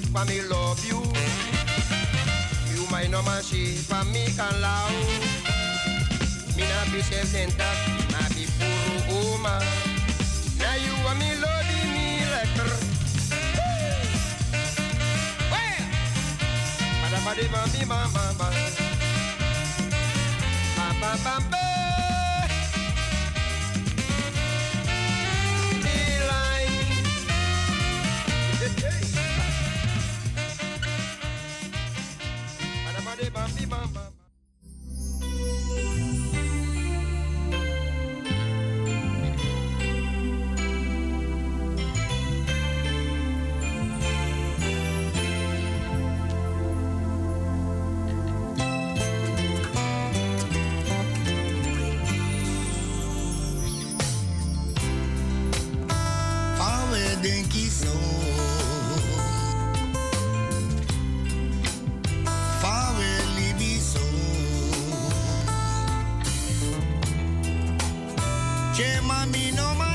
For me love you. You no man she. For me can love. Me na be self centered. Na be puro uma. Now you want me love me. Bada bada bam bim bam bam bam. Bam Che mami no ma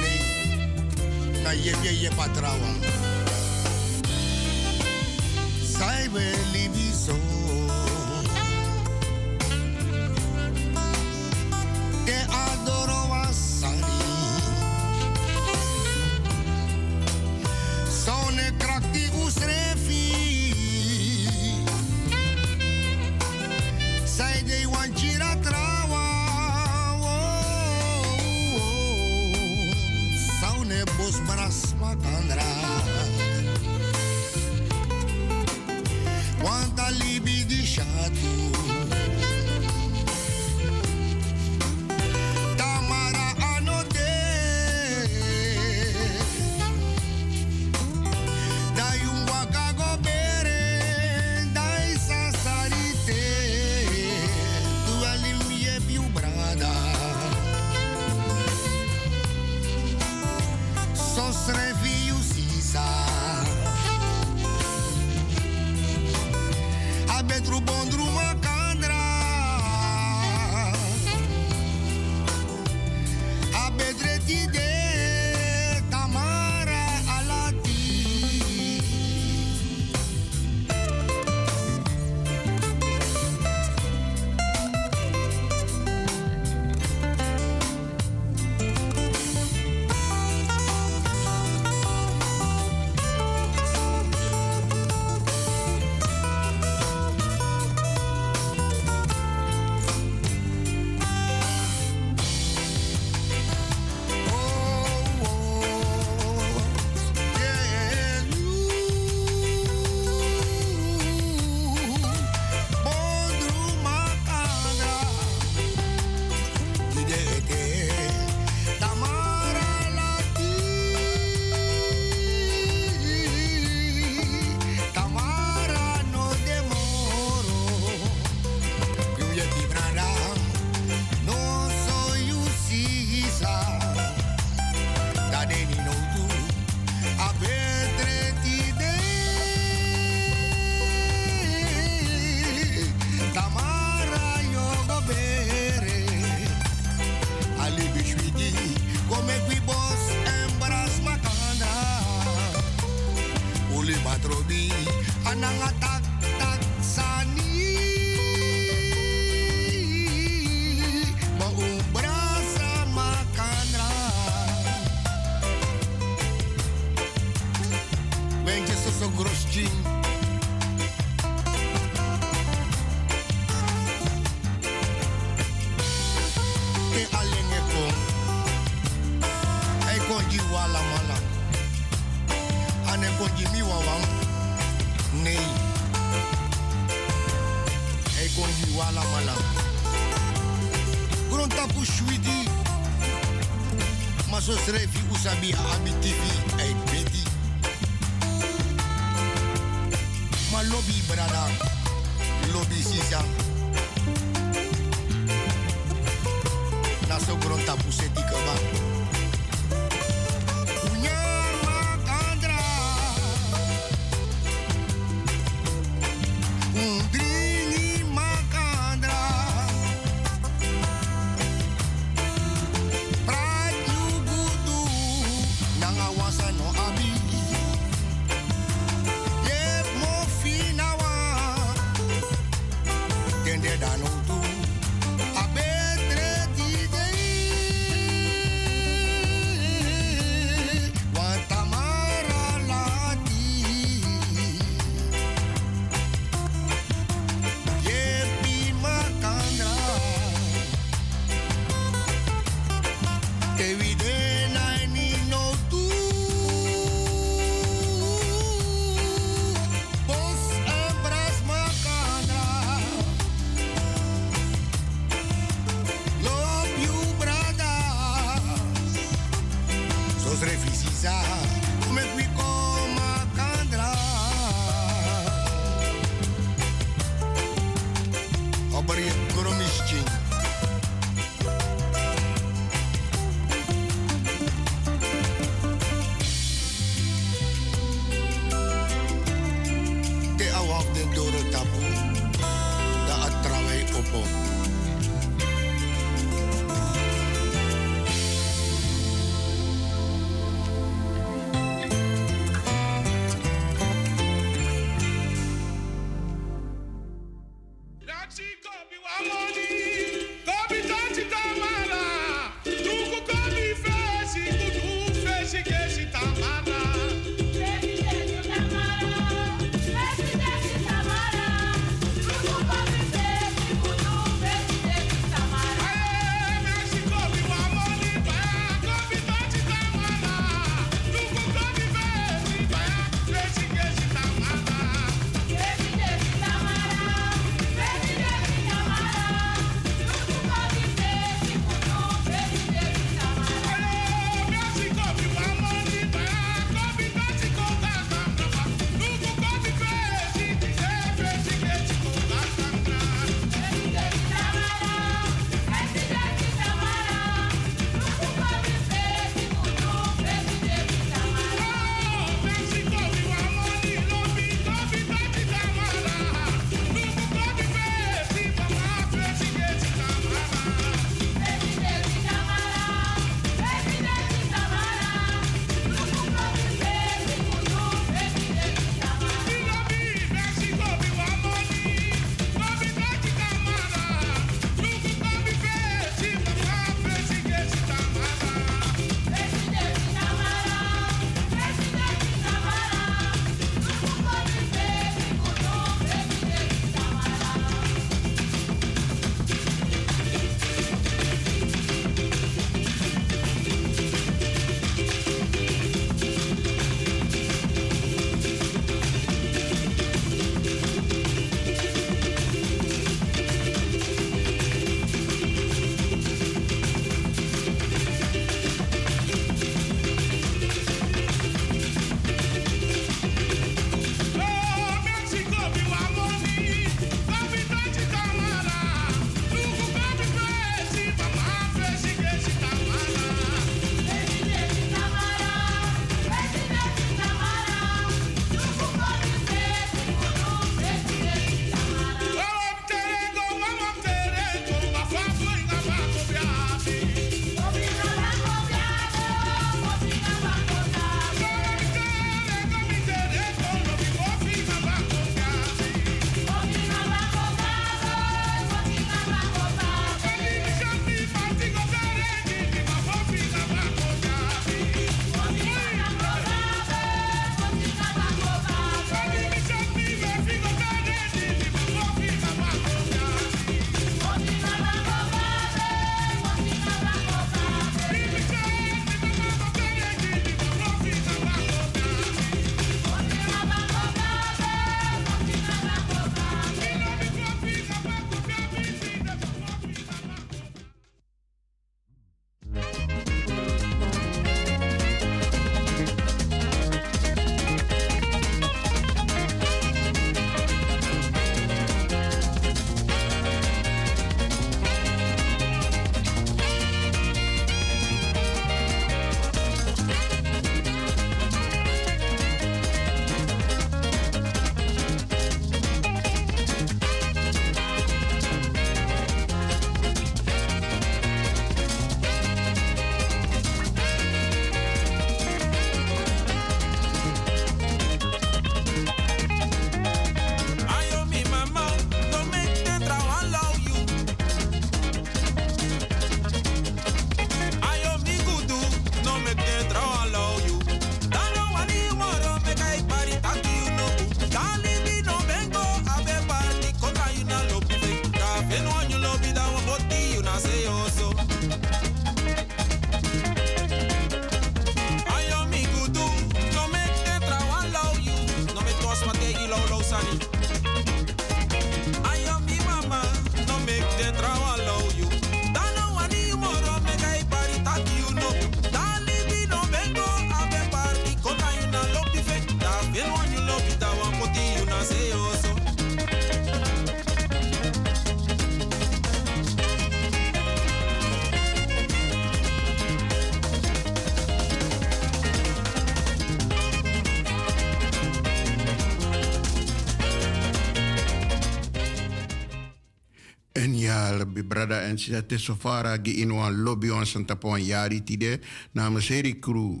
En ja, lebi brada en sisa te sofara gi in wan lobby on santa pon yari tide. Namens Heri Crew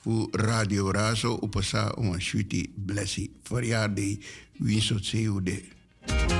voor Radio Razo op het zat om een shuti blessie. Verjaardag, winsot zeeuwde. MUZIEK